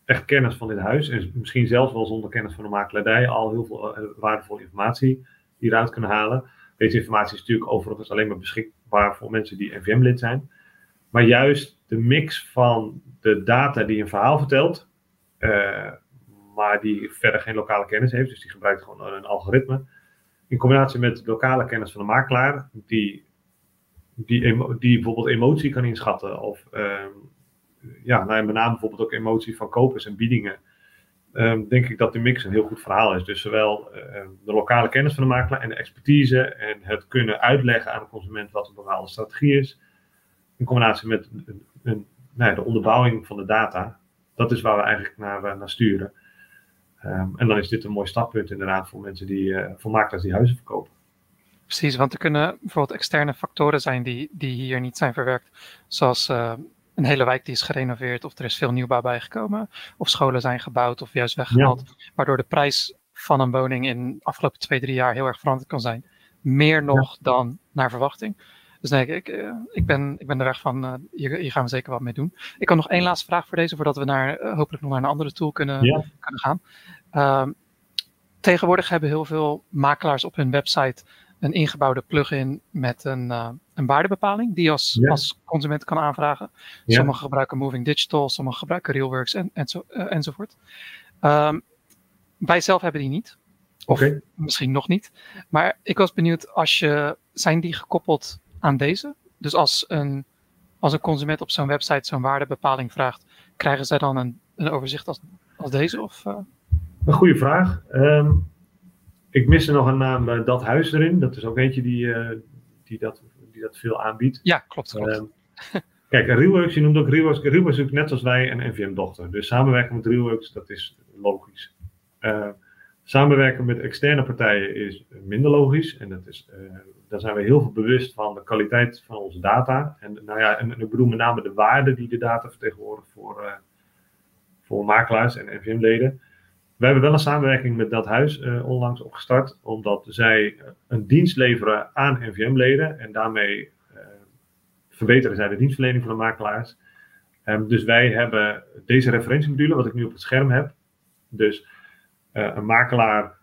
echt kennis van dit huis, en misschien zelfs wel zonder kennis van de makelaardij, al heel veel waardevolle informatie hieruit kunnen halen. Deze informatie is natuurlijk overigens alleen maar beschikbaar voor mensen die NVM-lid zijn. Maar juist de mix van de data die een verhaal vertelt, uh, maar die verder geen lokale kennis heeft, dus die gebruikt gewoon een algoritme, in combinatie met lokale kennis van de makelaar, die, die, die bijvoorbeeld emotie kan inschatten, of uh, ja, nou, met name bijvoorbeeld ook emotie van kopers en biedingen. Um, denk ik dat de mix een heel goed verhaal is. Dus zowel uh, de lokale kennis van de makelaar en de expertise en het kunnen uitleggen aan de consument wat een bepaalde strategie is in combinatie met een, een, nou de onderbouwing van de data, dat is waar we eigenlijk naar, eh, naar sturen. Um, en dan is dit een mooi startpunt inderdaad voor mensen die, uh, voor makelaars die huizen verkopen. Precies, want er kunnen bijvoorbeeld externe factoren zijn die, die hier niet zijn verwerkt. Zoals uh, een hele wijk die is gerenoveerd of er is veel nieuwbouw bijgekomen. Of scholen zijn gebouwd of juist weggehaald. Ja. Waardoor de prijs van een woning in de afgelopen twee, drie jaar heel erg veranderd kan zijn. Meer nog ja. dan naar verwachting. Dus nee, ik, uh, ik, ben, ik ben er weg van, uh, hier, hier, gaan we zeker wat mee doen. Ik had nog één laatste vraag voor deze, voordat we naar, uh, hopelijk nog naar een andere tool kunnen, ja. kunnen gaan. Uh, tegenwoordig hebben heel veel makelaars op hun website een ingebouwde plugin met een, een waardebepaling, die je als, ja. als consument kan aanvragen. Ja. Sommigen gebruiken Moving Digital, sommigen gebruiken Realworks en, en zo, enzovoort. Um, wij zelf hebben die niet. Of okay. misschien nog niet. Maar ik was benieuwd, als je, zijn die gekoppeld aan deze? Dus als een, als een consument op zo'n website zo'n waardebepaling vraagt, krijgen zij dan een, een overzicht als, als deze? Of, uh... Een goede vraag. Um, ik mis er nog een naam, uh, Dat Huis erin. Dat is ook eentje die, uh, die, dat, die dat veel aanbiedt. Ja, klopt. klopt. Um, kijk, Realworks, je noemt ook Realworks. Realworks is ook net als wij een NVM-dochter. Dus samenwerken met Realworks, dat is logisch. samenwerken met externe partijen is minder logisch. En dat is daar zijn we heel veel bewust van de kwaliteit van onze data. En, nou ja, en, ik bedoel met name de waarde die de data vertegenwoordigt voor, uh, voor makelaars en NVM-leden. We hebben wel een samenwerking met dat huis uh, onlangs opgestart, omdat zij een dienst leveren aan NVM-leden en daarmee uh, verbeteren zij de dienstverlening van de makelaars. Um, dus wij hebben deze referentiemodule, wat ik nu op het scherm heb. Dus een makelaar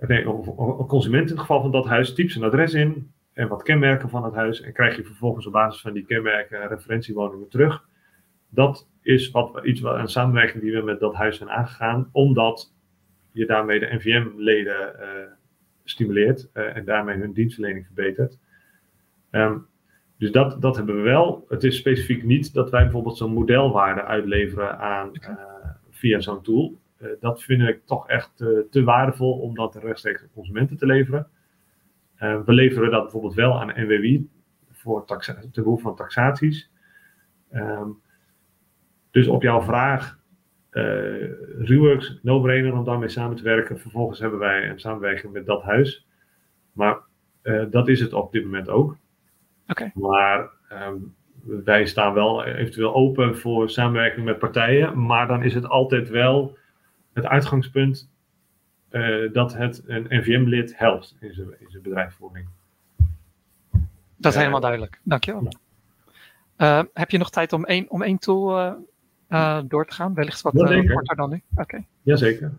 nee, een consument in het geval van dat huis typt zijn adres in en wat kenmerken van het huis. En krijg je vervolgens op basis van die kenmerken referentiewoningen terug. Dat is wat, iets, wat, een samenwerking die we met dat huis zijn aangegaan, omdat je daarmee de NVM-leden uh, stimuleert uh, en daarmee hun dienstverlening verbetert. Um, dus dat, dat hebben we wel. Het is specifiek niet dat wij bijvoorbeeld zo'n modelwaarde uitleveren aan, uh, via zo'n tool. dat vind ik toch echt te waardevol om dat rechtstreeks aan consumenten te leveren. we leveren dat bijvoorbeeld wel aan NWI voor ten behoeve van taxaties. Um, dus op jouw vraag, uh, Reworks, no-brainer om daarmee samen te werken. Vervolgens hebben wij een samenwerking met dat huis. Maar uh, dat is het op dit moment ook. Oké. Maar um, wij staan wel eventueel open voor samenwerking met partijen. Maar dan is het altijd wel het uitgangspunt uh, dat het een NVM-lid helpt in zijn, in zijn bedrijfsvoering. Dat is helemaal duidelijk. Dankjewel. Ja. heb je nog tijd om één, om één tool uh, door te gaan? Wellicht wat uh, korter dan nu. Oké. Okay. Jazeker.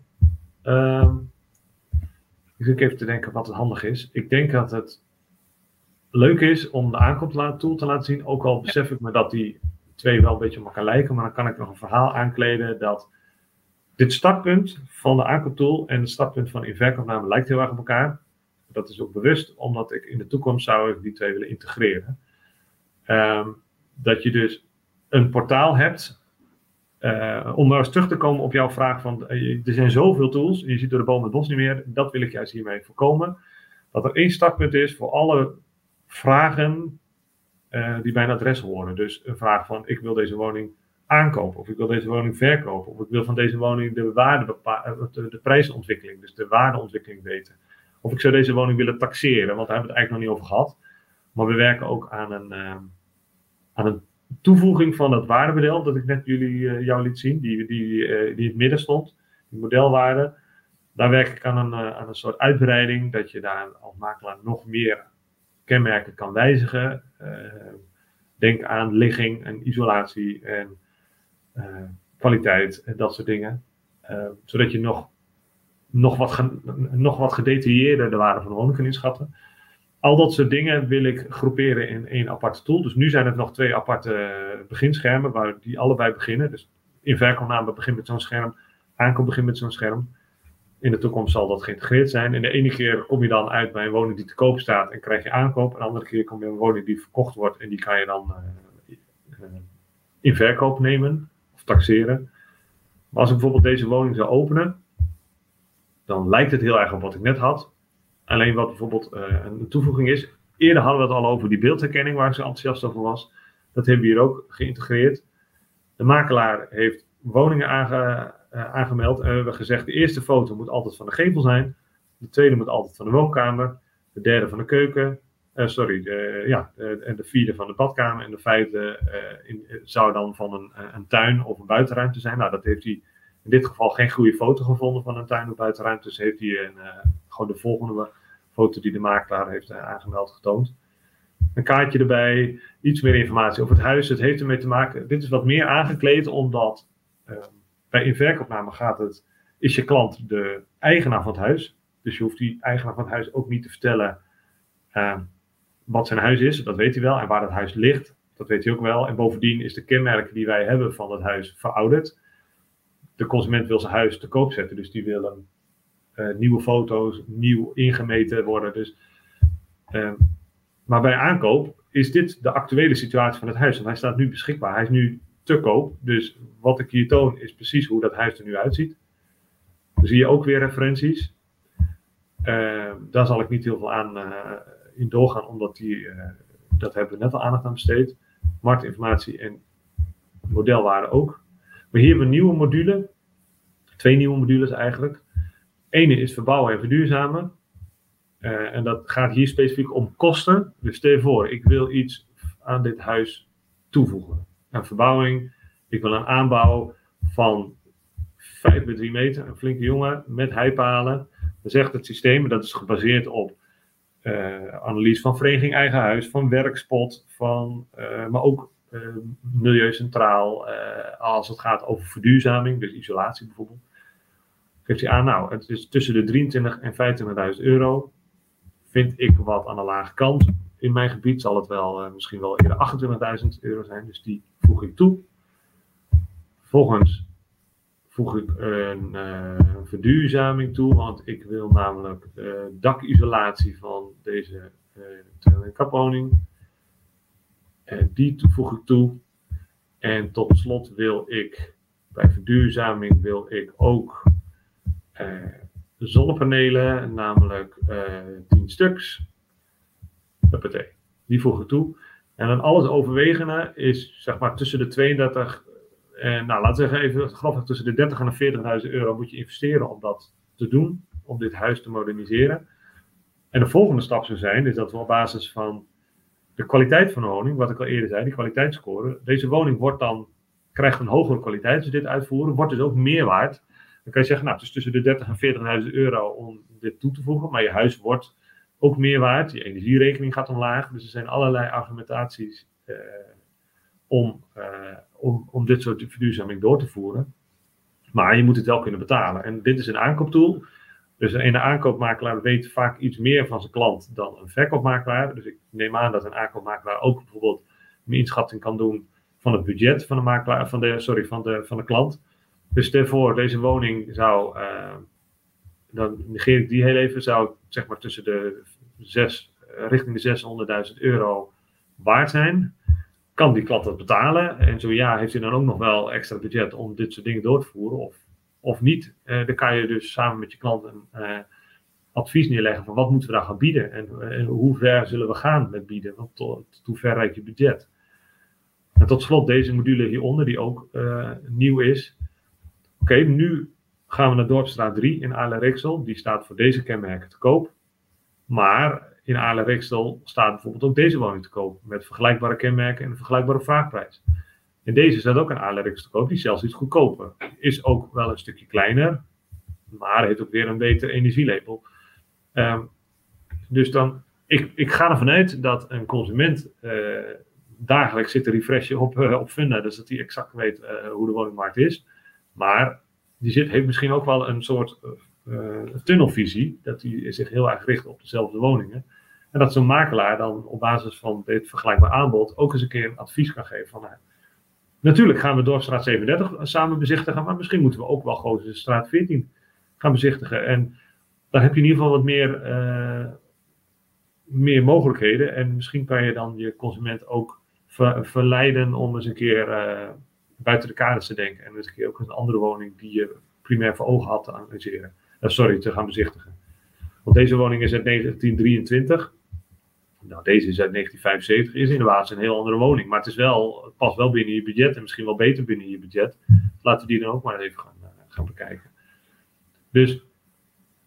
Um, ik zit even te denken wat het handig is. Ik denk dat het leuk is om de aankooptool te laten zien. Ook al besef ik me dat die twee wel een beetje op elkaar lijken. Maar dan kan ik nog een verhaal aankleden dat dit startpunt van de aankooptool en het startpunt van inverkoopname lijkt heel erg op elkaar. Dat is ook bewust, omdat ik in de toekomst zou ik die twee willen integreren. Um, dat je dus een portaal hebt uh, om nou eens terug te komen op jouw vraag van uh, er zijn zoveel tools, je ziet door de boom het bos niet meer, dat wil ik juist hiermee voorkomen. Dat er één startpunt is voor alle vragen uh, die bij een adres horen. Dus een vraag van ik wil deze woning aankopen, of ik wil deze woning verkopen, of ik wil van deze woning de, waarde de, de prijsontwikkeling, dus de waardeontwikkeling weten. Of ik zou deze woning willen taxeren, want daar hebben we het eigenlijk nog niet over gehad. Maar we werken ook aan een, aan een toevoeging van het waardemodel dat ik net jullie, uh, jou liet zien, die, die, uh, die in het midden stond, die modelwaarde. Daar werk ik aan een, uh, aan een soort uitbreiding, dat je daar als makelaar nog meer kenmerken kan wijzigen. denk aan ligging en isolatie en kwaliteit en dat soort dingen. zodat je nog, nog, wat nog wat gedetailleerder de waarde van de woning kan inschatten. Al dat soort dingen wil ik groeperen in één aparte tool. Dus nu zijn het nog twee aparte beginschermen waar die allebei beginnen. Dus in verkoopname begint met zo'n scherm, aankoop begint met zo'n scherm. In de toekomst zal dat geïntegreerd zijn. En de ene keer kom je dan uit bij een woning die te koop staat en krijg je aankoop. En de andere keer kom je bij een woning die verkocht wordt en die kan je dan uh, uh, in verkoop nemen of taxeren. Maar als ik bijvoorbeeld deze woning zou openen, dan lijkt het heel erg op wat ik net had. Alleen wat bijvoorbeeld uh, een toevoeging is. Eerder hadden we het al over die beeldherkenning waar ik zo enthousiast over was. Dat hebben we hier ook geïntegreerd. De makelaar heeft woningen aange, uh, aangemeld. En we hebben gezegd: de eerste foto moet altijd van de gevel zijn. De tweede moet altijd van de woonkamer. De derde van de keuken. Uh, sorry, ja, en de vierde van de badkamer. En de vijfde zou dan van een, een tuin of een buitenruimte zijn. Nou, dat heeft hij in dit geval geen goede foto gevonden van een tuin of buitenruimte. Dus heeft hij een, gewoon de volgende foto die de makelaar heeft eh, aangemeld getoond. Een kaartje erbij, iets meer informatie over het huis. Het heeft ermee te maken, dit is wat meer aangekleed, omdat uh, bij inverkoopname gaat het, is je klant de eigenaar van het huis. Dus je hoeft die eigenaar van het huis ook niet te vertellen uh, wat zijn huis is, dat weet hij wel. En waar het huis ligt, dat weet hij ook wel. En bovendien is de kenmerken die wij hebben van het huis verouderd. De consument wil zijn huis te koop zetten, dus die wil een uh, nieuwe foto's, nieuw ingemeten worden. Dus, uh, maar bij aankoop is dit de actuele situatie van het huis. Hij staat nu beschikbaar. Hij is nu te koop. Dus wat ik hier toon is precies hoe dat huis er nu uitziet. Dan zie je ook weer referenties. Uh, daar zal ik niet heel veel aan in doorgaan, omdat die, dat hebben we net al aandacht aan besteed. Marktinformatie en modelwaarde ook. Maar hier hebben we nieuwe module. Twee nieuwe modules eigenlijk. Ene is verbouwen en verduurzamen. Uh, en dat gaat hier specifiek om kosten. Dus stel je voor, ik wil iets aan dit huis toevoegen. Een verbouwing, ik wil een aanbouw van 5 bij 3 meter, een flinke jongen met heipalen. Dan zegt het systeem, dat is gebaseerd op uh, analyse van vereniging eigen huis, van werkspot, van, uh, maar ook milieucentraal als het gaat over verduurzaming, dus isolatie bijvoorbeeld geeft hij nou, het is tussen de 23 en 25.000 euro. Vind ik wat aan de lage kant. In mijn gebied zal het wel uh, misschien wel eerder 28.000 euro zijn, dus die voeg ik toe. Vervolgens voeg ik een uh, verduurzaming toe, want ik wil namelijk uh, dakisolatie van deze uh, kapwoning. Die voeg ik toe. En tot slot wil ik bij verduurzaming wil ik ook zonnepanelen, namelijk 10 stuks. Huppatee. Die voeg ik toe. En dan alles overwegende is zeg maar tussen de 32 en nou, laten we zeggen even grofweg tussen de 30 en de 40.000 euro moet je investeren om dat te doen, om dit huis te moderniseren. En de volgende stap zou zijn, is dat we op basis van de kwaliteit van de woning, wat ik al eerder zei, die kwaliteitsscore, deze woning wordt dan, krijgt een hogere kwaliteit als we dit uitvoeren, wordt dus ook meer waard. Dan kan je zeggen, nou, het is tussen de 30 en 40.000 euro om dit toe te voegen, maar je huis wordt ook meer waard, je energierekening gaat omlaag, dus er zijn allerlei argumentaties eh, om, uh, om, om dit soort verduurzaming door te voeren. Maar je moet het wel kunnen betalen. En dit is een aankooptool. Dus een aankoopmakelaar weet vaak iets meer van zijn klant dan een verkoopmakelaar. Dus ik neem aan dat een aankoopmakelaar ook bijvoorbeeld een inschatting kan doen van het budget van de, makelaar, van de, sorry, van de, van de klant. Dus daarvoor, deze woning zou, uh, dan negeer ik die heel even, zou zeg maar tussen de 6, richting de 600.000 euro waard zijn kan die klant dat betalen? En zo ja, heeft hij dan ook nog wel extra budget om dit soort dingen door te voeren? Of, of niet? Uh, dan kan je dus samen met je klant een advies neerleggen van wat moeten we daar gaan bieden? En, uh, hoe ver zullen we gaan met bieden? Want tot, hoe ver reikt je budget? En tot slot deze module hieronder, die ook nieuw is. Oké, nu gaan we naar Dorpstraat 3 in Aarle-Rixel. Die staat voor deze kenmerken te koop. Maar in Aarle-Rixel staat bijvoorbeeld ook deze woning te koop. Met vergelijkbare kenmerken en een vergelijkbare vraagprijs. En deze staat ook in Aarle-Rixel te koop. Die is zelfs iets goedkoper. Is ook wel een stukje kleiner. Maar heeft ook weer een beter energielabel. Um, dus dan, ik, ik ga ervan uit dat een consument uh, dagelijks zit te refreshen op, uh, op Funda. Dus dat hij exact weet uh, hoe de woningmarkt is. Maar die zit, heeft misschien ook wel een soort uh, tunnelvisie, dat hij zich heel erg richt op dezelfde woningen. En dat zo'n makelaar dan op basis van dit vergelijkbaar aanbod ook eens een keer een advies kan geven van nou, Natuurlijk gaan we Dorpstraat 37 samen bezichtigen, maar misschien moeten we ook wel Gozense straat 14 gaan bezichtigen. En dan heb je in ieder geval wat meer, uh, meer mogelijkheden. En misschien kan je dan je consument ook ver, verleiden om eens een keer buiten de kaders te denken. En keer ook een andere woning die je primair voor ogen had te analyseren. Uh, sorry, te gaan bezichtigen. Want deze woning is uit 1923. Nou, deze is uit 1975. Is inderdaad een heel andere woning. Maar het, is wel, past wel binnen je budget. En misschien wel beter binnen je budget. Laten we die dan ook maar even gaan, uh, gaan bekijken. Dus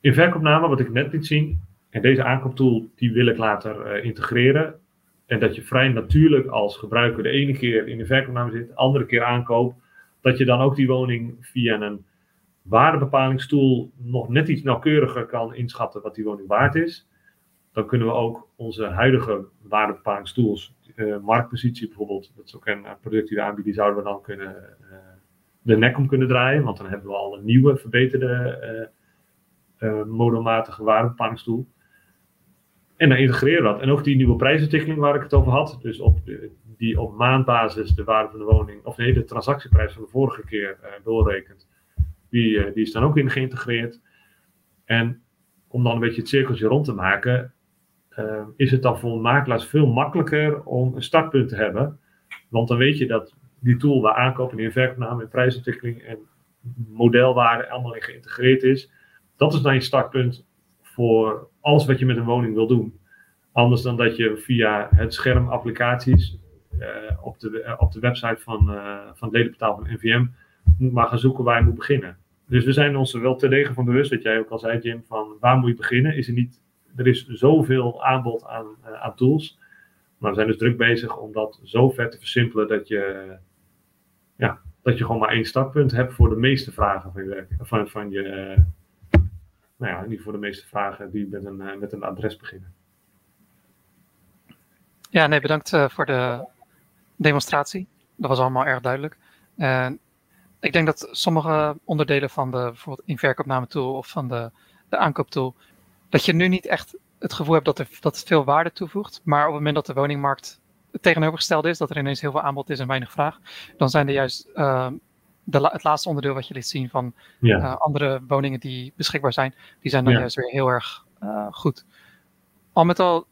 in verkoopname, wat ik net liet zien. En deze aankooptool, die wil ik later uh, integreren. En dat je vrij natuurlijk als gebruiker de ene keer in de verkoopname zit, de andere keer aankoop. Dat je dan ook die woning via een waardebepalingstoel nog net iets nauwkeuriger kan inschatten wat die woning waard is, dan kunnen we ook onze huidige waardebepalingstools, uh, marktpositie bijvoorbeeld, dat is ook een product die we aanbieden, zouden we dan kunnen uh, de nek om kunnen draaien, want dan hebben we al een nieuwe, verbeterde uh, modelmatige waardebepalingstoel. En dan integreren we dat. En ook die nieuwe prijsontwikkeling waar ik het over had, dus op de, die op maandbasis de waarde van de woning, of nee, de transactieprijs van de vorige keer doorrekent, die, eh, die is dan ook in geïntegreerd. En om dan een beetje het cirkeltje rond te maken, uh, is het dan voor makelaars veel makkelijker om een startpunt te hebben. Want dan weet je dat die tool waar aankoop en verkoopname en prijsontwikkeling en modelwaarde allemaal in geïntegreerd is. Dat is dan je startpunt voor alles wat je met een woning wil doen. Anders dan dat je via het scherm applicaties uh, op, de, uh, op de website van, uh, van het van NVM moet maar gaan zoeken waar je moet beginnen. Dus we zijn ons er wel te degen van bewust, wat jij ook al zei, Jim, van waar moet je beginnen? Is er, niet, er is zoveel aanbod aan, aan tools. Maar we zijn dus druk bezig om dat zo ver te versimpelen dat je, ja, dat je gewoon maar één startpunt hebt voor de meeste vragen van je werk. Van, van je, nou ja, niet voor de meeste vragen die met een, uh, met een adres beginnen. Ja, nee, bedankt voor de demonstratie. Dat was allemaal erg duidelijk. Ik denk dat sommige onderdelen van de bijvoorbeeld inverkoopname tool of van de, de aankooptool, dat je nu niet echt het gevoel hebt dat, er, dat het veel waarde toevoegt. Maar op het moment dat de woningmarkt het tegenovergestelde is, dat er ineens heel veel aanbod is en weinig vraag, dan zijn er juist uh, de, het laatste onderdeel wat je liet zien van Ja, eh, andere woningen die beschikbaar zijn, die zijn dan Ja. juist weer heel erg eh, goed. Al met al,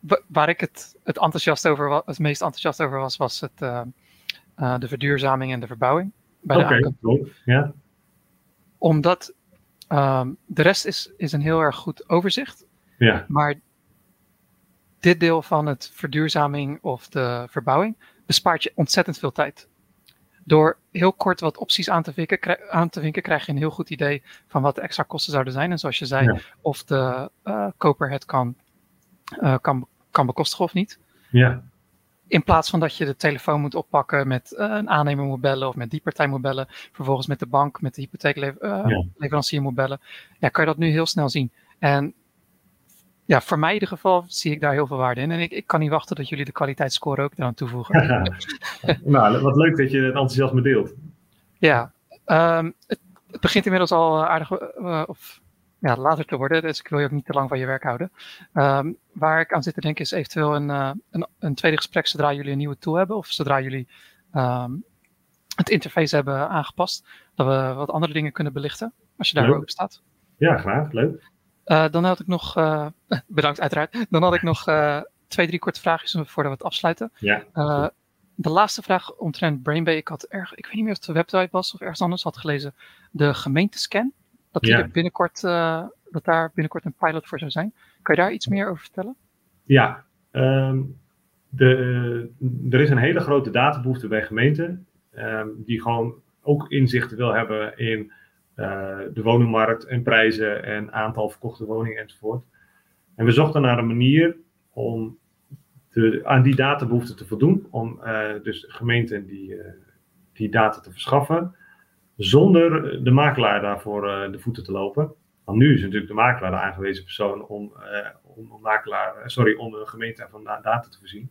wa- waar ik het, het, enthousiast over wa- het meest enthousiast over was, was het, eh, de verduurzaming en de verbouwing. Bij de cool. Ja, Omdat ehm, de rest is, is een heel erg goed overzicht. Maar dit deel van het verduurzaming of de verbouwing bespaart je ontzettend veel tijd. Door heel kort wat opties aan te, vinken, aan te vinken, krijg je een heel goed idee van wat de extra kosten zouden zijn. En zoals je zei, Ja. of de eh, koper het kan, eh, kan, kan bekostigen of niet. ja, In plaats van dat je de telefoon moet oppakken, met eh, een aannemer moet bellen of met die partij moet bellen. Vervolgens met de bank, met de hypotheekleverancier moet bellen. Ja, kan je dat nu heel snel zien. En ja, voor mij in ieder geval zie ik daar heel veel waarde in. En ik, ik kan niet wachten dat jullie de kwaliteitsscore ook eraan toevoegen. nou, wat leuk dat je het enthousiasme deelt. Ja, ehm, het, het begint inmiddels al eh, aardig eh, of ja, later te worden, dus ik wil je ook niet te lang van je werk houden. Ehm, waar ik aan zit te denken is eventueel een, eh, een, een tweede gesprek zodra jullie een nieuwe tool hebben of zodra jullie ehm, het interface hebben aangepast, dat we wat andere dingen kunnen belichten, als je daar Leuk. open staat. Ja, graag. Leuk. Eh, dan had ik nog, eh, bedankt uiteraard, dan had ik nog eh, twee, drie korte vraagjes voordat we het afsluiten. Ja, de laatste vraag omtrent Brainbay. Ik had erg, ik weet niet meer of het de website was of ergens anders had gelezen. De gemeentescan. Dat, die Ja. er binnenkort, dat daar binnenkort een pilot voor zou zijn. Kan je daar iets meer over vertellen? Ja, ehm, de, er is een hele grote databehoefte bij gemeenten ehm, die gewoon ook inzicht wil hebben in de woningmarkt en prijzen en aantal verkochte woningen enzovoort. En we zochten naar een manier om de, aan die databehoefte te voldoen, om eh, dus gemeenten die, eh, die data te verschaffen, zonder de makelaar daarvoor eh, de voeten te lopen. Want nu is natuurlijk de makelaar de aangewezen persoon om, eh, om, makelaar, eh, sorry, om de gemeente van da- data te voorzien.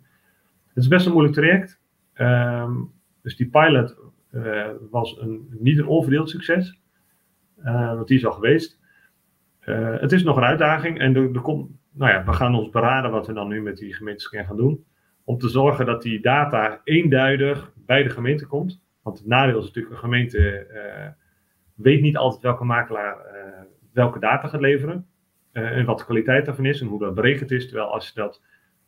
Het is best een moeilijk traject. Ehm, dus die pilot eh, was een, niet een onverdeeld succes. Eh, want die is al geweest. Eh, het is nog een uitdaging en er, komt, nou ja, we gaan ons beraden wat we dan nu met die gemeentescan gaan doen. Om te zorgen dat die data eenduidig bij de gemeente komt. Want het nadeel is natuurlijk, een gemeente eh, weet niet altijd welke makelaar eh, welke data gaat leveren. eh, en wat de kwaliteit daarvan is en hoe dat berekend is. Terwijl als je dat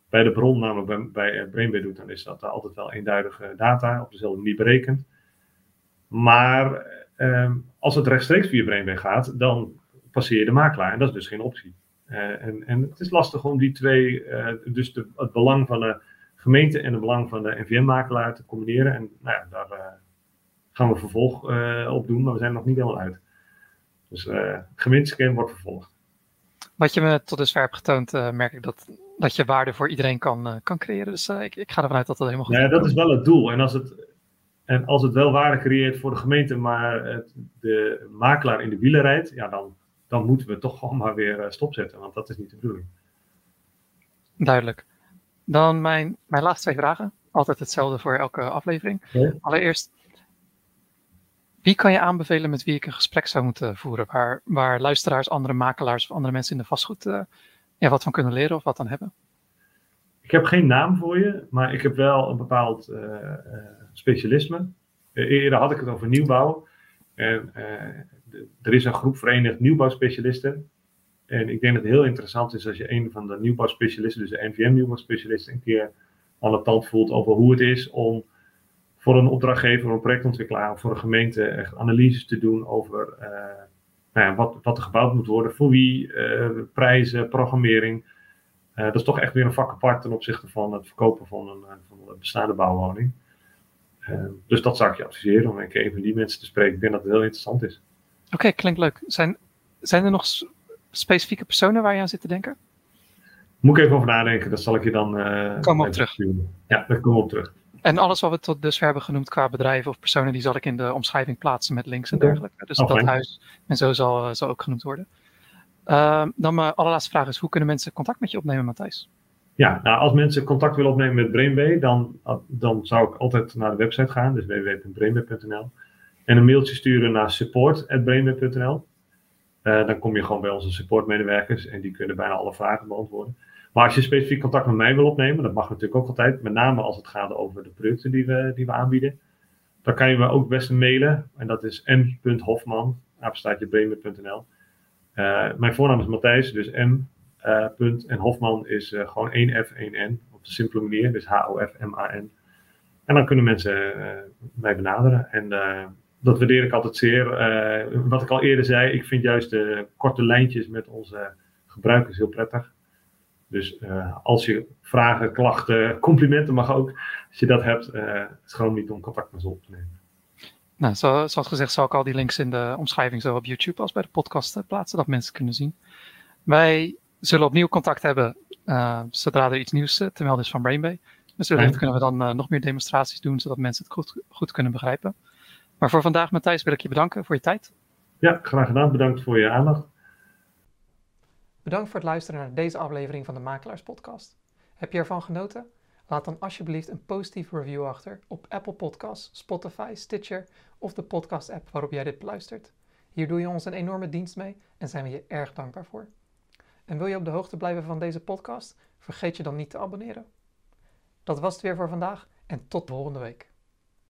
bij de bron, namelijk bij, bij eh, Brainbay doet, dan is dat altijd wel eenduidige data op dezelfde manier berekend. Maar ehm, als het rechtstreeks via Brainbay gaat, dan passeer je de makelaar. En dat is dus geen optie. Eh, en, en het is lastig om die twee, eh, dus de, het belang van de gemeente en het belang van de NVM-makelaar te combineren. En nou ja, daar eh, gaan we vervolg op doen, maar we zijn er nog niet helemaal uit. Dus gemeentescan wordt vervolgd. Wat je me tot dusver hebt getoond, merk ik dat, dat je waarde voor iedereen kan, kan creëren. Dus ik, ik, ga ervan uit dat dat helemaal goed is. Ja, dat is wel het doel. En als het, en als het wel waarde creëert voor de gemeente, maar het, de makelaar in de wielen rijdt, ja, dan, dan moeten we toch gewoon maar weer eh, stopzetten, want dat is niet de bedoeling. Duidelijk. Dan mijn, mijn laatste twee vragen. Altijd hetzelfde voor elke aflevering. Ja. Allereerst, wie kan je aanbevelen met wie ik een gesprek zou moeten voeren? Waar, waar luisteraars, andere makelaars of andere mensen in de vastgoed uh, ja, wat van kunnen leren of wat aan hebben? Ik heb geen naam voor je, maar ik heb wel een bepaald uh, specialisme. eerder had ik het over nieuwbouw. En de, er is een groep verenigd nieuwbouwspecialisten. En ik denk dat het heel interessant is als je een van de nieuwbouwspecialisten, dus de NVM-nieuwbouwspecialisten, een keer aan de tand voelt over hoe het is om voor een opdrachtgever, een projectontwikkelaar, voor een gemeente echt analyses te doen over uh, nou ja, wat, wat er gebouwd moet worden, voor wie, prijzen, programmering. Dat is toch echt weer een vak apart ten opzichte van het verkopen van een, van een bestaande bouwwoning. Dus dat zou ik je adviseren om een keer een van die mensen te spreken. Ik denk dat het heel interessant is. Oké, okay, klinkt leuk. Zijn, zijn er nog specifieke personen waar je aan zit te denken? Moet ik even over nadenken, dat zal ik je dan. Kom op terug. Sturen. Ja, daar komen we op terug. En alles wat we tot dusver hebben genoemd qua bedrijven of personen, die zal ik in de omschrijving plaatsen met links en dergelijke. Dus Oh, dat huis en zo zal, uh, zal ook genoemd worden. Uh, dan mijn allerlaatste vraag is, hoe kunnen mensen contact met je opnemen, Matthijs? Ja, nou, als mensen contact willen opnemen met Brainway, dan, dan zou ik altijd naar de website gaan, dus www.brainway.nl. En een mailtje sturen naar support.brainway.nl. Uh, dan kom je gewoon bij onze supportmedewerkers en die kunnen bijna alle vragen beantwoorden. Maar als je specifiek contact met mij wil opnemen, dat mag natuurlijk ook altijd, met name als het gaat over de producten die we, die we aanbieden, dan kan je me ook best mailen. En dat is m.hofman, apenstaatjebremen.nl. Uh, mijn voornaam is Matthijs, dus m. Uh, punt, en Hofman is uh, gewoon 1 F, 1 N. Op de simpele manier, dus H-O-F-M-A-N. En dan kunnen mensen mij benaderen. En dat waardeer ik altijd zeer. wat ik al eerder zei, ik vind juist de korte lijntjes met onze gebruikers heel prettig. Dus als je vragen, klachten, complimenten mag ook. Als je dat hebt, gewoon niet om contact met ze op te nemen. Nou, zo, zoals gezegd zal ik al die links in de omschrijving zowel op YouTube als bij de podcast eh, plaatsen, dat mensen kunnen zien. Wij zullen opnieuw contact hebben uh, zodra er iets nieuws te melden is van Brainbay. Dus wellicht kunnen we dan uh, nog meer demonstraties doen, zodat mensen het goed, goed kunnen begrijpen. Maar voor vandaag, Matthijs, wil ik je bedanken voor je tijd. Ja, graag gedaan. Bedankt voor je aandacht. Bedankt voor het luisteren naar deze aflevering van de Makelaars Podcast. Heb je ervan genoten? Laat dan alsjeblieft een positieve review achter op Apple Podcasts, Spotify, Stitcher of de podcast-app waarop jij dit beluistert. Hier doe je ons een enorme dienst mee en zijn we je erg dankbaar voor. En wil je op de hoogte blijven van deze podcast? Vergeet je dan niet te abonneren. Dat was het weer voor vandaag en tot volgende week.